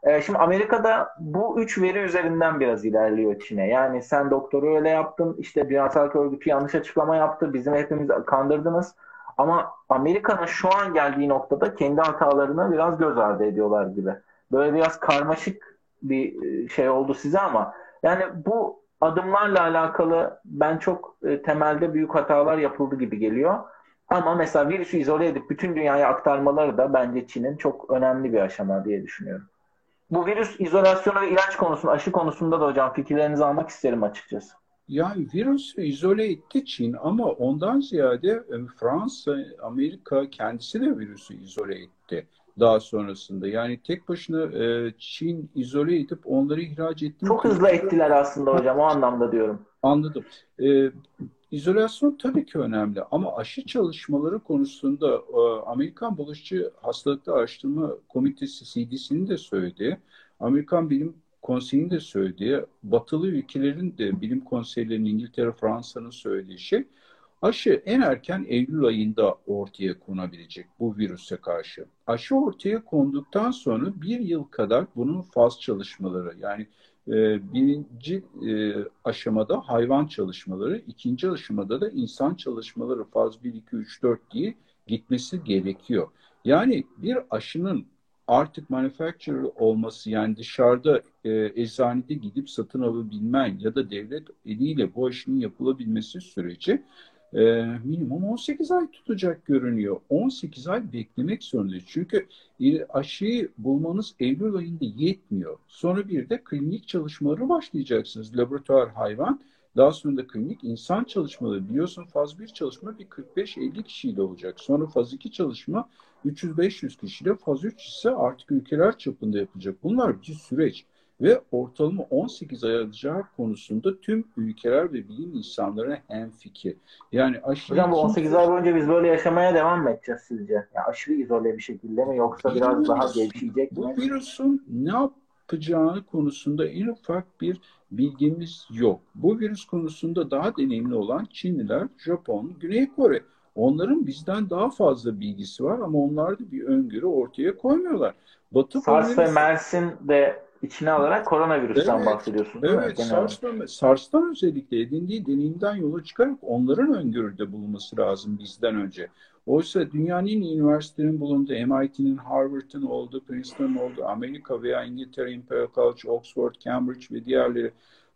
E, şimdi Amerika'da bu üç veri üzerinden biraz ilerliyor Çin'e. Yani sen doktoru öyle yaptın, işte Dünya Sağlık Örgütü yanlış açıklama yaptı, bizim hepimiz kandırdınız. Ama Amerika'nın şu an geldiği noktada kendi hatalarını biraz göz ardı ediyorlar gibi. Böyle biraz karmaşık bir e, şey oldu size ama yani bu adımlarla alakalı ben çok e, temelde büyük hatalar yapıldı gibi geliyor. Ama mesela virüsü izole edip bütün dünyaya aktarmaları da bence Çin'in çok önemli bir aşama diye düşünüyorum. Bu virüs izolasyonu ve ilaç konusunda, aşı konusunda da hocam fikirlerinizi almak isterim açıkçası. Yani virüsü izole etti Çin ama ondan ziyade e, Fransa, Amerika kendisi de virüsü izole etti daha sonrasında. Yani tek başına e, Çin izole edip onları ihraç etti. Çok hızlı ettiler aslında hocam o anlamda diyorum. Anladım. E, izolasyon tabii ki önemli ama aşı çalışmaları konusunda e, Amerikan Bulaşıcı Hastalıklar Araştırma Komitesi CDC'nin de söyledi. Amerikan Bilim Konseyi'nin de söylediği, batılı ülkelerin de bilim konseylerinin İngiltere, Fransa'nın söylediği şey aşı en erken Eylül ayında ortaya konabilecek bu virüse karşı. Aşı ortaya konduktan sonra bir yıl kadar bunun faz çalışmaları yani e, birinci e, aşamada hayvan çalışmaları, ikinci aşamada da insan çalışmaları faz 1, 2, 3, 4 diye gitmesi gerekiyor. Yani bir aşının artık manufacturer olması yani dışarıda e, eczanede gidip satın alabilmen ya da devlet eliyle bu aşının yapılabilmesi süreci e, minimum 18 ay tutacak görünüyor. 18 ay beklemek zorundayız. Çünkü e, aşıyı bulmanız Eylül ayında yetmiyor. Sonra bir de klinik çalışmaları başlayacaksınız. Laboratuvar hayvan daha sonra da klinik insan çalışmaları biliyorsun faz 1 çalışma bir 45-50 kişiyle olacak. Sonra faz 2 çalışma 300-500 kişiyle faz 3 ise artık ülkeler çapında yapılacak. Bunlar bir süreç ve ortalama 18 ay alacağı konusunda tüm ülkeler ve bilim insanları hem fikir. Yani aşırı Hocam bu 18 ay boyunca biz böyle yaşamaya devam mı edeceğiz sizce? Yani aşırı izole bir şekilde mi yoksa biraz daha gevşeyecek mi? Bu virüsün ne yapacağını konusunda en ufak bir bilgimiz yok. Bu virüs konusunda daha deneyimli olan Çinliler, Japon, Güney Kore. Onların bizden daha fazla bilgisi var ama onlar da bir öngörü ortaya koymuyorlar. Batı SARS ve MERS'in de içine alarak koronavirüsten evet, bahsediyorsunuz. Evet, SARS'tan, SARS'tan özellikle edindiği deneyimden yola çıkarak onların öngörüde bulunması lazım bizden önce. Oysa dünyanın en iyi üniversitelerin bulunduğu, MIT'nin, Harvard'ın olduğu, Princeton'ın olduğu, Amerika veya İngiltere, Imperial College, Oxford, Cambridge ve diğerleri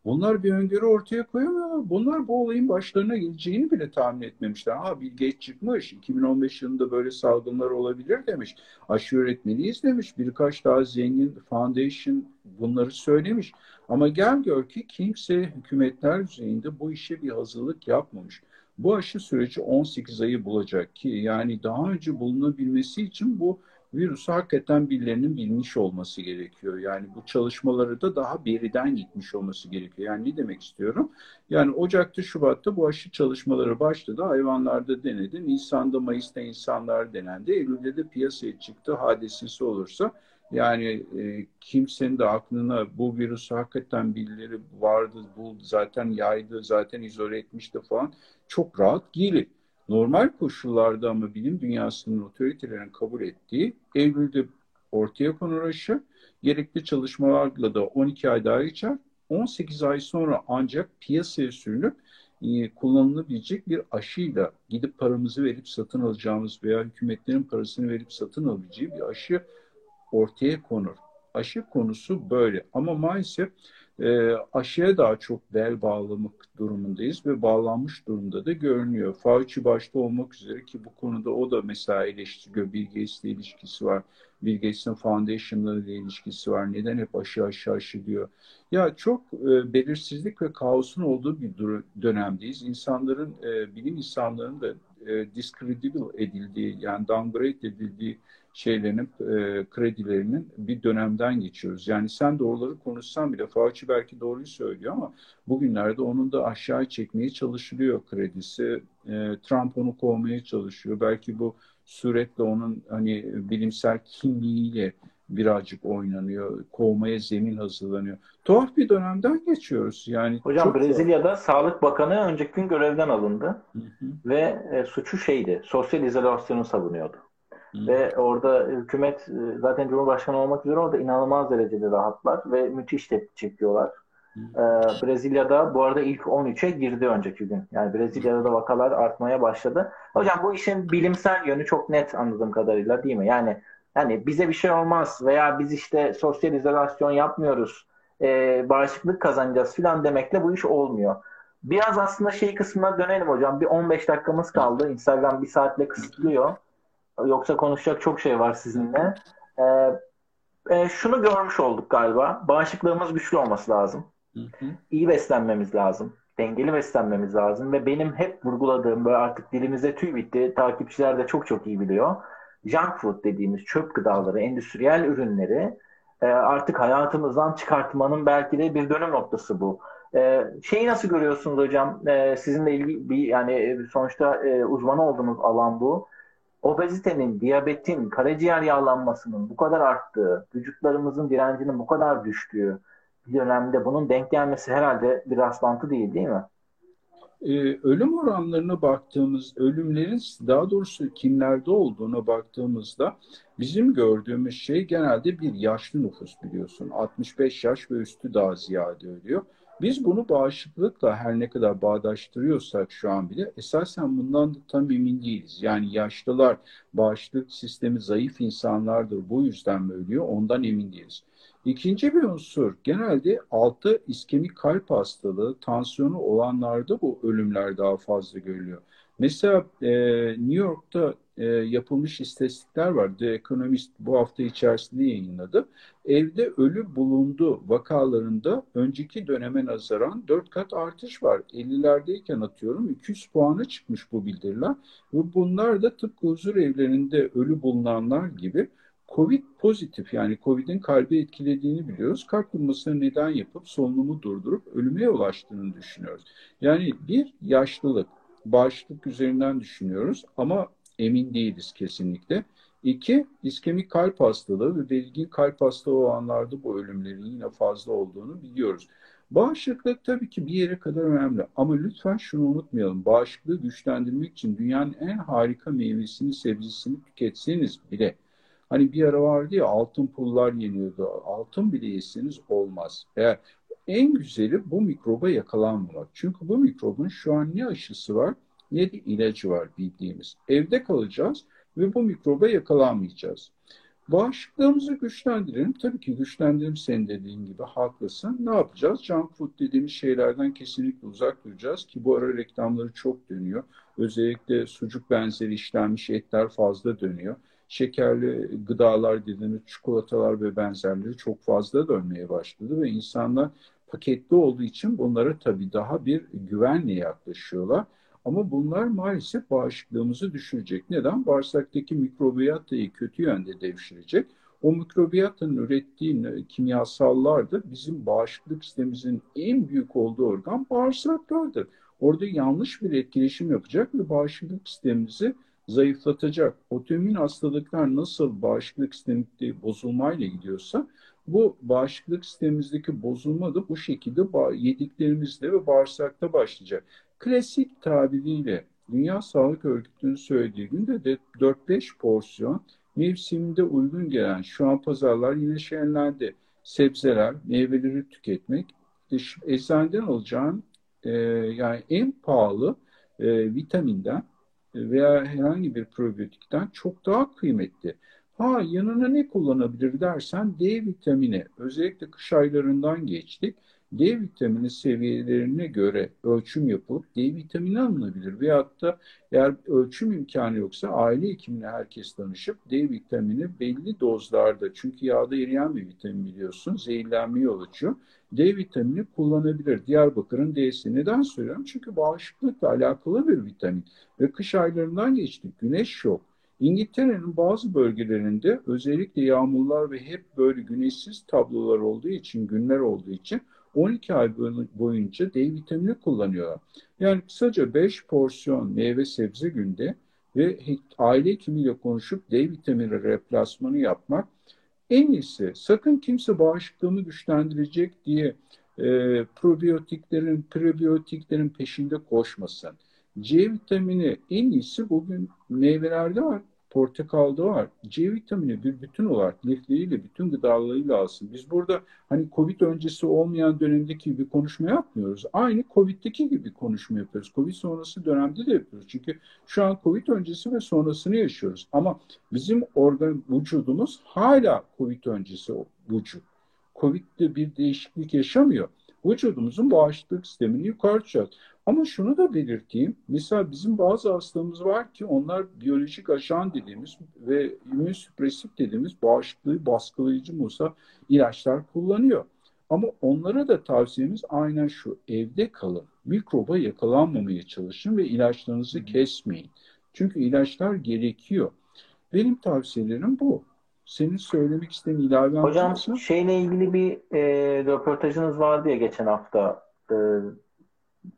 Bunlar bir öngörü ortaya koyamıyorlar. Bunlar bu olayın başlarına geleceğini bile tahmin etmemişler. Ha Bill Gates çıkmış, 2015 yılında böyle salgınlar olabilir demiş. Aşı üretmeliyiz demiş. Birkaç daha zengin foundation bunları söylemiş. Ama gel gör ki kimse hükümetler düzeyinde bu işe bir hazırlık yapmamış. Bu aşı süreci 18 ayı bulacak ki yani daha önce bulunabilmesi için bu virüsü hakikaten birilerinin bilmiş olması gerekiyor. Yani bu çalışmaları da daha beriden gitmiş olması gerekiyor. Yani ne demek istiyorum? Yani Ocak'ta, Şubat'ta bu aşı çalışmaları başladı. Hayvanlarda denedi. Nisan'da, Mayıs'ta insanlar denendi. Eylül'de de piyasaya çıktı. Hadisesi olursa yani e, kimsenin de aklına bu virüs hakikaten birileri vardı, bu zaten yaydı, zaten izole etmişti falan çok rahat gelir. Normal koşullarda ama bilim dünyasının otoritelerin kabul ettiği Eylül'de ortaya konur aşı gerekli çalışmalarla da 12 ay daha geçer. 18 ay sonra ancak piyasaya sürülüp e, kullanılabilecek bir aşıyla gidip paramızı verip satın alacağımız veya hükümetlerin parasını verip satın alabileceği bir aşı ortaya konur. Aşı konusu böyle ama maalesef e, aşıya daha çok bel bağlamak durumundayız ve bağlanmış durumda da görünüyor. Fauci başta olmak üzere ki bu konuda o da mesela eleştiriyor. Bill Gates'le ilişkisi var. Bill Gates'in foundation'ları ile ilişkisi var. Neden hep aşı aşı aşı diyor. Ya çok e, belirsizlik ve kaosun olduğu bir dönemdeyiz. İnsanların, e, bilim insanlarının da e, discredible edildiği yani downgrade edildiği şeylerinin, e, kredilerinin bir dönemden geçiyoruz. Yani sen doğruları konuşsan bile Fauci belki doğruyu söylüyor ama bugünlerde onun da aşağı çekmeye çalışılıyor kredisi. E, Trump onu kovmaya çalışıyor. Belki bu sürekli onun hani bilimsel kimliğiyle birazcık oynanıyor. Kovmaya zemin hazırlanıyor. Tuhaf bir dönemden geçiyoruz. Yani Hocam Brezilya'da. Sağlık Bakanı önceki gün görevden alındı. Hı hı. Ve e, suçu şeydi. Sosyal izolasyonu savunuyordu. Hı. Ve orada hükümet e, zaten Cumhurbaşkanı olmak üzere orada inanılmaz derecede rahatlar ve müthiş tepki çekiyorlar. Ee, Brezilya'da bu arada ilk 13'e girdi önceki gün. Yani Brezilya'da da vakalar artmaya başladı. Hocam bu işin bilimsel yönü çok net anladığım kadarıyla değil mi? Yani yani bize bir şey olmaz veya biz işte sosyal izolasyon yapmıyoruz, e, bağışıklık kazanacağız falan demekle bu iş olmuyor. Biraz aslında şey kısmına dönelim hocam. Bir 15 dakikamız kaldı. Instagram bir saatle kısıtlıyor. Yoksa konuşacak çok şey var sizinle. Ee, e, şunu görmüş olduk galiba. Bağışıklığımız güçlü olması lazım. Hı hı. İyi beslenmemiz lazım. Dengeli beslenmemiz lazım. Ve benim hep vurguladığım böyle artık dilimize tüy bitti. Takipçiler de çok çok iyi biliyor. Junk food dediğimiz çöp gıdaları, endüstriyel ürünleri e, artık hayatımızdan çıkartmanın belki de bir dönüm noktası bu. E, şeyi nasıl görüyorsunuz hocam? E, sizinle ilgili bir yani e, sonuçta e, uzmanı olduğunuz alan bu obezitenin, diyabetin, karaciğer yağlanmasının bu kadar arttığı, vücutlarımızın direncinin bu kadar düştüğü bir dönemde bunun denk gelmesi herhalde bir rastlantı değil değil mi? Ee, ölüm oranlarına baktığımız, ölümlerin daha doğrusu kimlerde olduğuna baktığımızda bizim gördüğümüz şey genelde bir yaşlı nüfus biliyorsun. 65 yaş ve üstü daha ziyade ölüyor. Biz bunu bağışıklıkla her ne kadar bağdaştırıyorsak şu an bile esasen bundan da tam emin değiliz. Yani yaşlılar bağışıklık sistemi zayıf insanlardır bu yüzden mi ölüyor ondan emin değiliz. İkinci bir unsur genelde altı iskemik kalp hastalığı, tansiyonu olanlarda bu ölümler daha fazla görülüyor. Mesela e, New York'ta e, yapılmış istatistikler var. The Economist bu hafta içerisinde yayınladı. Evde ölü bulundu vakalarında önceki döneme nazaran 4 kat artış var. 50'lerdeyken atıyorum 200 puana çıkmış bu bildiriler. Ve bunlar da tıpkı huzur evlerinde ölü bulunanlar gibi Covid pozitif yani Covid'in kalbi etkilediğini biliyoruz. Kalp durmasına neden yapıp solunumu durdurup ölüme ulaştığını düşünüyoruz. Yani bir yaşlılık, bağışıklık üzerinden düşünüyoruz ama emin değiliz kesinlikle. İki, iskemik kalp hastalığı ve belirgin kalp hastalığı olanlarda bu ölümlerin yine fazla olduğunu biliyoruz. Bağışıklık tabii ki bir yere kadar önemli ama lütfen şunu unutmayalım. Bağışıklığı güçlendirmek için dünyanın en harika meyvesini, sebzesini tüketseniz bile hani bir ara vardı ya altın pullar yeniyordu. Altın bile yeseniz olmaz. Eğer en güzeli bu mikroba yakalanmamak. Çünkü bu mikrobun şu an ne aşısı var ne de ilacı var bildiğimiz. Evde kalacağız ve bu mikroba yakalanmayacağız. Bağışıklığımızı güçlendirelim. Tabii ki güçlendirelim senin dediğin gibi haklısın. Ne yapacağız? Junk food dediğimiz şeylerden kesinlikle uzak duracağız ki bu ara reklamları çok dönüyor. Özellikle sucuk benzeri işlenmiş etler fazla dönüyor. Şekerli gıdalar dediğimiz çikolatalar ve benzerleri çok fazla dönmeye başladı ve insanlar paketli olduğu için bunlara tabii daha bir güvenle yaklaşıyorlar. Ama bunlar maalesef bağışıklığımızı düşürecek. Neden? Bağırsaktaki mikrobiyatayı kötü yönde devşirecek. O mikrobiyatanın ürettiği kimyasallar da bizim bağışıklık sistemimizin en büyük olduğu organ bağırsaklardır. Orada yanlış bir etkileşim yapacak ve bağışıklık sistemimizi zayıflatacak. Otoimmün hastalıklar nasıl bağışıklık sisteminde bozulmayla gidiyorsa bu bağışıklık sistemimizdeki bozulma da bu şekilde yediklerimizde ve bağırsakta başlayacak. Klasik tabiriyle Dünya Sağlık Örgütü'nün söylediği günde de 4-5 porsiyon mevsiminde uygun gelen şu an pazarlar yine şenlendi. Sebzeler, meyveleri tüketmek, eczaneden alacağın e, yani en pahalı e, vitaminden veya herhangi bir probiyotikten çok daha kıymetli. Ha yanına ne kullanabilir dersen D vitamini özellikle kış aylarından geçtik. D vitamini seviyelerine göre ölçüm yapılıp D vitamini alınabilir. Veyahut da eğer ölçüm imkanı yoksa aile hekimine herkes danışıp D vitamini belli dozlarda çünkü yağda eriyen bir vitamin biliyorsun zehirlenme yol açıyor. D vitamini kullanabilir. Diyarbakır'ın D'si. Neden söylüyorum? Çünkü bağışıklıkla alakalı bir vitamin. Ve kış aylarından geçtik. Güneş yok. İngiltere'nin bazı bölgelerinde özellikle yağmurlar ve hep böyle güneşsiz tablolar olduğu için, günler olduğu için 12 ay boyunca D vitamini kullanıyorlar. Yani kısaca 5 porsiyon meyve sebze günde ve aile hekimiyle konuşup D vitamini replasmanı yapmak en iyisi. Sakın kimse bağışıklığını güçlendirecek diye e, probiyotiklerin, prebiyotiklerin peşinde koşmasın. C vitamini en iyisi bugün meyvelerde var portakalda var. C vitamini bir bütün olarak lifleriyle, bütün gıdalarıyla alsın. Biz burada hani Covid öncesi olmayan dönemdeki bir konuşma yapmıyoruz. Aynı Covid'deki gibi konuşma yapıyoruz. Covid sonrası dönemde de yapıyoruz. Çünkü şu an Covid öncesi ve sonrasını yaşıyoruz. Ama bizim organ vücudumuz hala Covid öncesi vücut. Covid'de bir değişiklik yaşamıyor. Vücudumuzun bağışıklık sistemini yukarı çıkart. Ama şunu da belirteyim. Mesela bizim bazı hastamız var ki onlar biyolojik ajan dediğimiz ve immünsüpresif dediğimiz bağışıklığı baskılayıcı musa ilaçlar kullanıyor. Ama onlara da tavsiyemiz aynen şu. Evde kalın. Mikroba yakalanmamaya çalışın ve ilaçlarınızı kesmeyin. Çünkü ilaçlar gerekiyor. Benim tavsiyelerim bu. Senin söylemek istediğin ilave Hocam mısın? şeyle ilgili bir e, röportajınız vardı ya geçen hafta. E,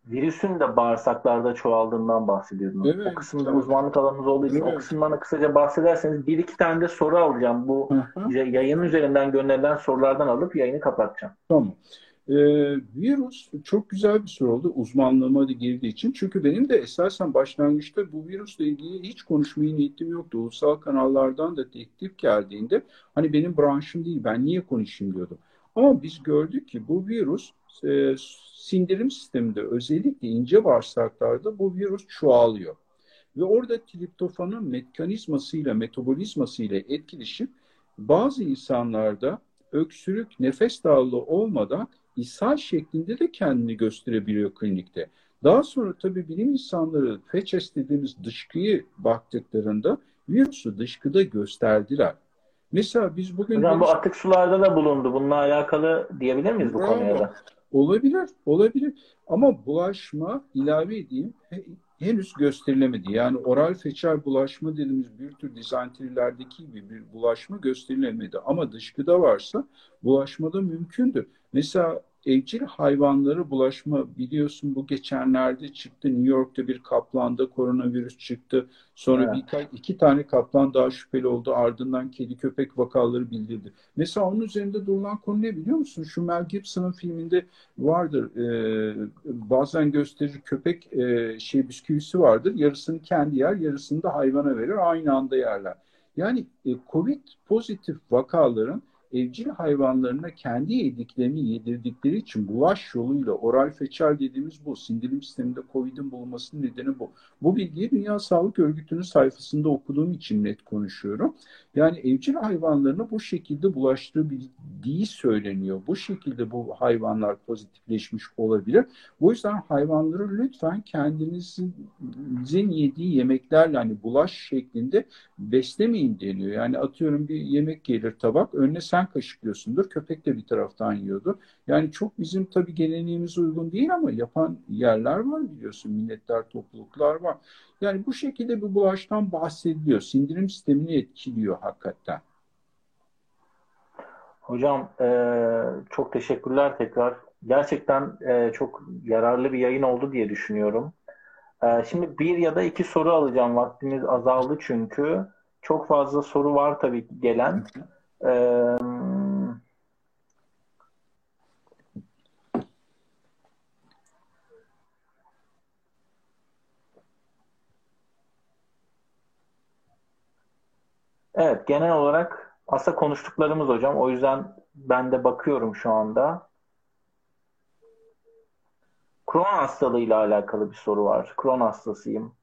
virüsün de bağırsaklarda çoğaldığından bahsediyordunuz. Evet, o kısımda evet. uzmanlık alanınız olduğu için evet. o kısımdan da kısaca bahsederseniz bir iki tane de soru alacağım. Bu Hı-hı. yayın üzerinden gönderilen sorulardan alıp yayını kapatacağım. Tamam. Ee, virüs çok güzel bir soru oldu uzmanlığıma girdiği için. Çünkü benim de esasen başlangıçta bu virüsle ilgili hiç konuşmaya niyetim yoktu. Ulusal kanallardan da teklif geldiğinde hani benim branşım değil ben niye konuşayım diyordum. Ama biz gördük ki bu virüs e, sindirim sisteminde özellikle ince bağırsaklarda bu virüs çoğalıyor. Ve orada triptofanın mekanizmasıyla, metabolizmasıyla etkileşip bazı insanlarda öksürük, nefes darlığı olmadan ishal şeklinde de kendini gösterebiliyor klinikte. Daha sonra tabii bilim insanları feçes dediğimiz dışkıyı baktıklarında virüsü dışkıda gösterdiler. Mesela biz bugün... Hocam bu atık sularda da bulundu. Bununla alakalı diyebilir miyiz bu konuya da? Olabilir, olabilir. Ama bulaşma ilave edeyim henüz gösterilemedi. Yani oral feçal bulaşma dediğimiz bir tür dizantrilerdeki gibi bir bulaşma gösterilemedi. Ama dışkıda varsa bulaşma da mümkündür. Mesela evcil hayvanları bulaşma biliyorsun bu geçenlerde çıktı. New York'ta bir kaplanda koronavirüs çıktı. Sonra evet. birkaç iki tane kaplan daha şüpheli oldu. Ardından kedi köpek vakaları bildirdi. Mesela onun üzerinde durulan konu ne biliyor musun? Şu Mel Gibson'ın filminde vardır. E, bazen gösterir köpek e, şey bisküvisi vardır. Yarısını kendi yer, yarısını da hayvana verir. Aynı anda yerler. Yani e, Covid pozitif vakaların evcil hayvanlarına kendi yediklerini yedirdikleri için bulaş yoluyla oral feçal dediğimiz bu sindirim sisteminde COVID'in bulunmasının nedeni bu. Bu bilgiyi Dünya Sağlık Örgütü'nün sayfasında okuduğum için net konuşuyorum. Yani evcil hayvanlarına bu şekilde bulaştığı bildiği söyleniyor. Bu şekilde bu hayvanlar pozitifleşmiş olabilir. Bu yüzden hayvanları lütfen kendinizin yediği yemeklerle hani bulaş şeklinde beslemeyin deniyor. Yani atıyorum bir yemek gelir tabak önüne sen kaşıklıyorsundur. Köpek de bir taraftan yiyordu. Yani çok bizim tabii geleneğimize uygun değil ama yapan yerler var biliyorsun. Milletler, topluluklar var. Yani bu şekilde bir bulaştan bahsediliyor. Sindirim sistemini etkiliyor hakikaten. Hocam e, çok teşekkürler tekrar. Gerçekten e, çok yararlı bir yayın oldu diye düşünüyorum. E, şimdi bir ya da iki soru alacağım. Vaktimiz azaldı çünkü. Çok fazla soru var tabii gelen. E, Evet, genel olarak aslında konuştuklarımız hocam. O yüzden ben de bakıyorum şu anda. Kron hastalığıyla alakalı bir soru var. Kron hastasıyım.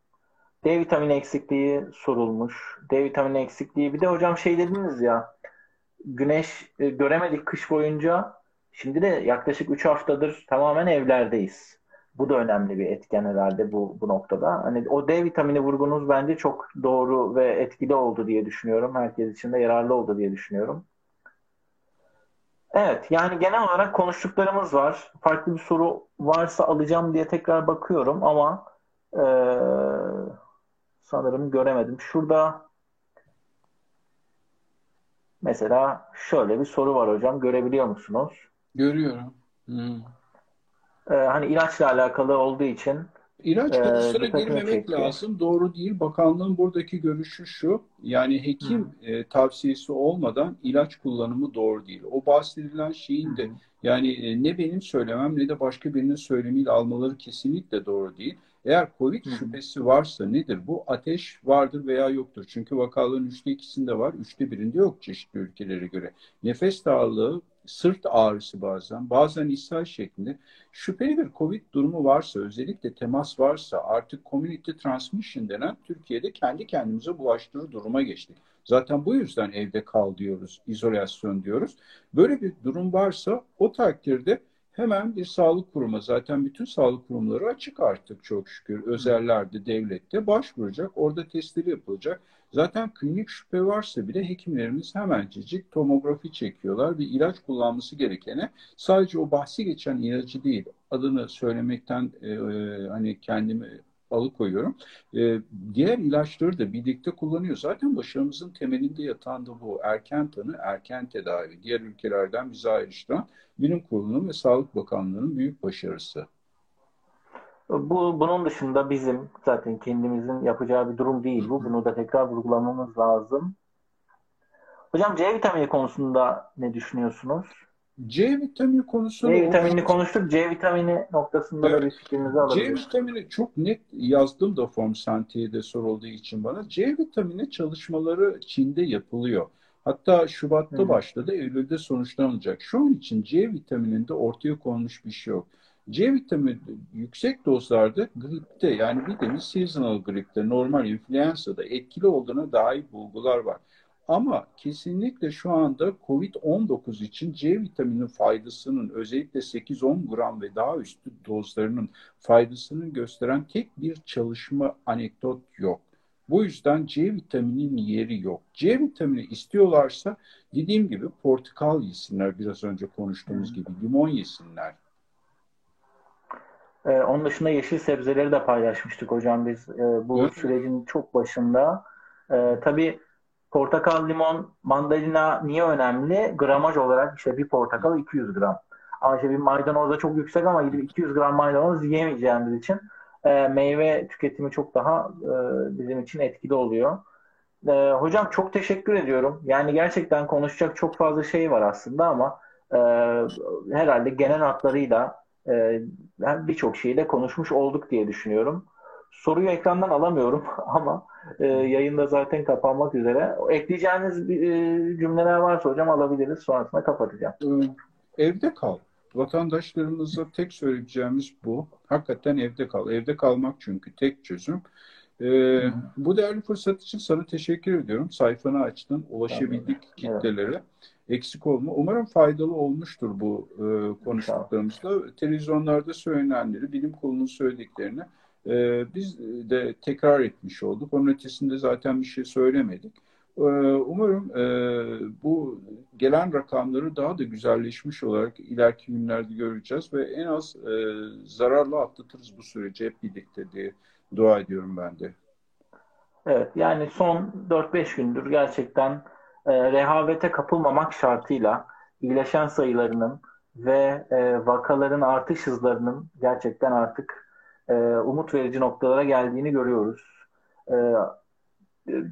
D vitamini eksikliği sorulmuş. D vitamini eksikliği. Bir de hocam şey dediniz ya güneş e, göremedik kış boyunca. Şimdi de yaklaşık 3 haftadır tamamen evlerdeyiz. Bu da önemli bir etken herhalde bu, bu noktada. Hani o D vitamini vurgunuz bence çok doğru ve etkili oldu diye düşünüyorum. Herkes için de yararlı oldu diye düşünüyorum. Evet, yani genel olarak konuştuklarımız var. Farklı bir soru varsa alacağım diye tekrar bakıyorum ama e, sanırım göremedim. Şurada mesela şöyle bir soru var hocam. Görebiliyor musunuz? Görüyorum. Hmm. E, hani ilaçla alakalı olduğu için İlaç Ee, konusuna girmemek çekti. lazım. Doğru değil. Bakanlığın buradaki görüşü şu. Yani hekim e, tavsiyesi olmadan ilaç kullanımı doğru değil. O bahsedilen şeyin de yani e, ne benim söylemem ne de başka birinin söylemiyle almaları kesinlikle doğru değil. Eğer COVID hı. şüphesi varsa nedir bu? Ateş vardır veya yoktur. Çünkü vakaların üçte ikisinde var, üçte birinde yok çeşitli ülkelere göre. Nefes darlığı, sırt ağrısı bazen, bazen ishal şeklinde. Şüpheli bir COVID durumu varsa, özellikle temas varsa artık community transmission denen Türkiye'de kendi kendimize bulaştırır duruma geçtik. Zaten bu yüzden evde kal diyoruz, izolasyon diyoruz. Böyle bir durum varsa o takdirde hemen bir sağlık kurumu, zaten bütün sağlık kurumları açık artık çok şükür. Özellerde, devlette başvuracak, orada testleri yapılacak. Zaten klinik şüphe varsa bile hekimlerimiz hemencecik tomografi çekiyorlar ve ilaç kullanması gerekene sadece o bahsi geçen ilacı değil, adını söylemekten e, e, hani kendimi alıkoyuyorum. E, diğer ilaçları da birlikte kullanıyor. Zaten başarımızın temelinde yatan da bu. Erken tanı, erken tedavi. Diğer ülkelerden bize ayrıştıran Bilim Kurulu'nun ve Sağlık Bakanlığı'nın büyük başarısı. Bu bunun dışında bizim zaten kendimizin yapacağı bir durum değil bu. Bunu da tekrar vurgulamamız lazım. Hocam C vitamini konusunda ne düşünüyorsunuz? C vitamini konusunda C vitaminini konuştuk. C vitamini noktasında da bir fikrinizi C alabiliriz. vitamini çok net yazdım da form sentiyede sorulduğu için bana. C vitamini çalışmaları Çin'de yapılıyor. Hatta Şubat'ta Hı. başladı, Eylül'de sonuçlanacak. Şu an için C vitamininde ortaya konmuş bir şey yok. C vitamini yüksek dozlarda gripte yani bildiğimiz seasonal gripte, normal influenza'da etkili olduğuna dair bulgular var. Ama kesinlikle şu anda COVID-19 için C vitamini faydasının özellikle 8-10 gram ve daha üstü dozlarının faydasını gösteren tek bir çalışma anekdot yok. Bu yüzden C vitaminin yeri yok. C vitamini istiyorlarsa dediğim gibi portakal yesinler biraz önce konuştuğumuz gibi limon yesinler. Ee, onun dışında yeşil sebzeleri de paylaşmıştık hocam biz e, bu Evet. sürecin çok başında. Ee, tabii portakal, limon, mandalina niye önemli? Gramaj olarak işte bir portakal 200 gram. Ama işte bir maydanoz da çok yüksek ama gidip 200 gram maydanoz yiyemeyeceğimiz için e, meyve tüketimi çok daha e, bizim için etkili oluyor. E, hocam çok teşekkür ediyorum. Yani gerçekten konuşacak çok fazla şey var aslında ama e, herhalde genel hatlarıyla e, birçok şeyi de konuşmuş olduk diye düşünüyorum. Soruyu ekrandan alamıyorum ama e, yayında zaten kapanmak üzere. Ekleyeceğiniz bir, e, cümleler varsa hocam alabiliriz. Sonrasında kapatacağım. Ee, Evde kal. Vatandaşlarımıza tek söyleyeceğimiz bu. Hakikaten evde kal. Evde kalmak çünkü tek çözüm. Ee, bu değerli fırsat için sana teşekkür ediyorum. Sayfanı açtın, ulaşabildik kitlelere. Eksik olma. Umarım faydalı olmuştur bu e, konuştuklarımızda. Televizyonlarda söylenenleri, bilim kurulunun söylediklerini e, biz de tekrar etmiş olduk. Onun ötesinde zaten bir şey söylemedik. E, umarım e, bu gelen rakamları daha da güzelleşmiş olarak ileriki günlerde göreceğiz ve en az e, zararla atlatırız bu süreci hep birlikte diye dua ediyorum ben de. Evet yani son 4-5 gündür gerçekten e, rehavete kapılmamak şartıyla iyileşen sayılarının ve e, vakaların artış hızlarının gerçekten artık e, umut verici noktalara geldiğini görüyoruz. E,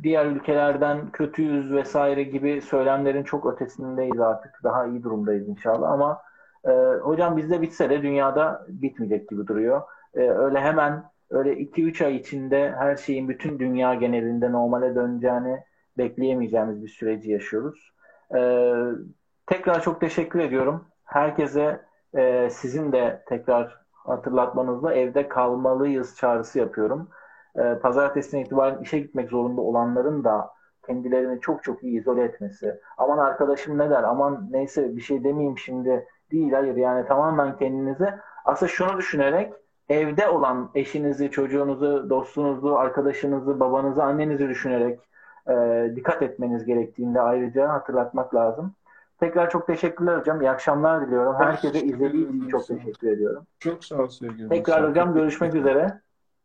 diğer ülkelerden kötüyüz vesaire gibi söylemlerin çok ötesindeyiz artık. Daha iyi durumdayız inşallah ama e, hocam bizde bitse de dünyada bitmeyecek gibi duruyor. E, öyle hemen öyle 2-3 ay içinde her şeyin bütün dünya genelinde normale döneceğini bekleyemeyeceğimiz bir süreci yaşıyoruz. Ee, tekrar çok teşekkür ediyorum. Herkese e, sizin de tekrar hatırlatmanızla evde kalmalıyız çağrısı yapıyorum. E, pazartesinden itibaren işe gitmek zorunda olanların da kendilerini çok çok iyi izole etmesi. Aman arkadaşım ne der, aman neyse bir şey demeyeyim şimdi değil. Hayır yani tamamen kendinizi aslında şunu düşünerek evde olan eşinizi, çocuğunuzu, dostunuzu, arkadaşınızı, babanızı, annenizi düşünerek e, dikkat etmeniz gerektiğinde ayrıca hatırlatmak lazım. Tekrar çok teşekkürler hocam. İyi akşamlar diliyorum. Herkese izlediği için çok teşekkür ediyorum. Çok sağ ol sevgili. Tekrar hocam görüşmek üzere.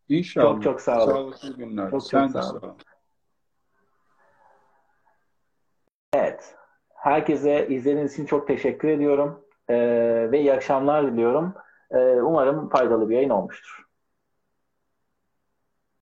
İnşallah. Çok çok sağ olun. Sağlıklı günler. Çok Sen çok de sağ olun. sağ ol. Evet. Herkese izlediğiniz için çok teşekkür ediyorum. Ee, ve iyi akşamlar diliyorum. Ee, umarım faydalı bir yayın olmuştur.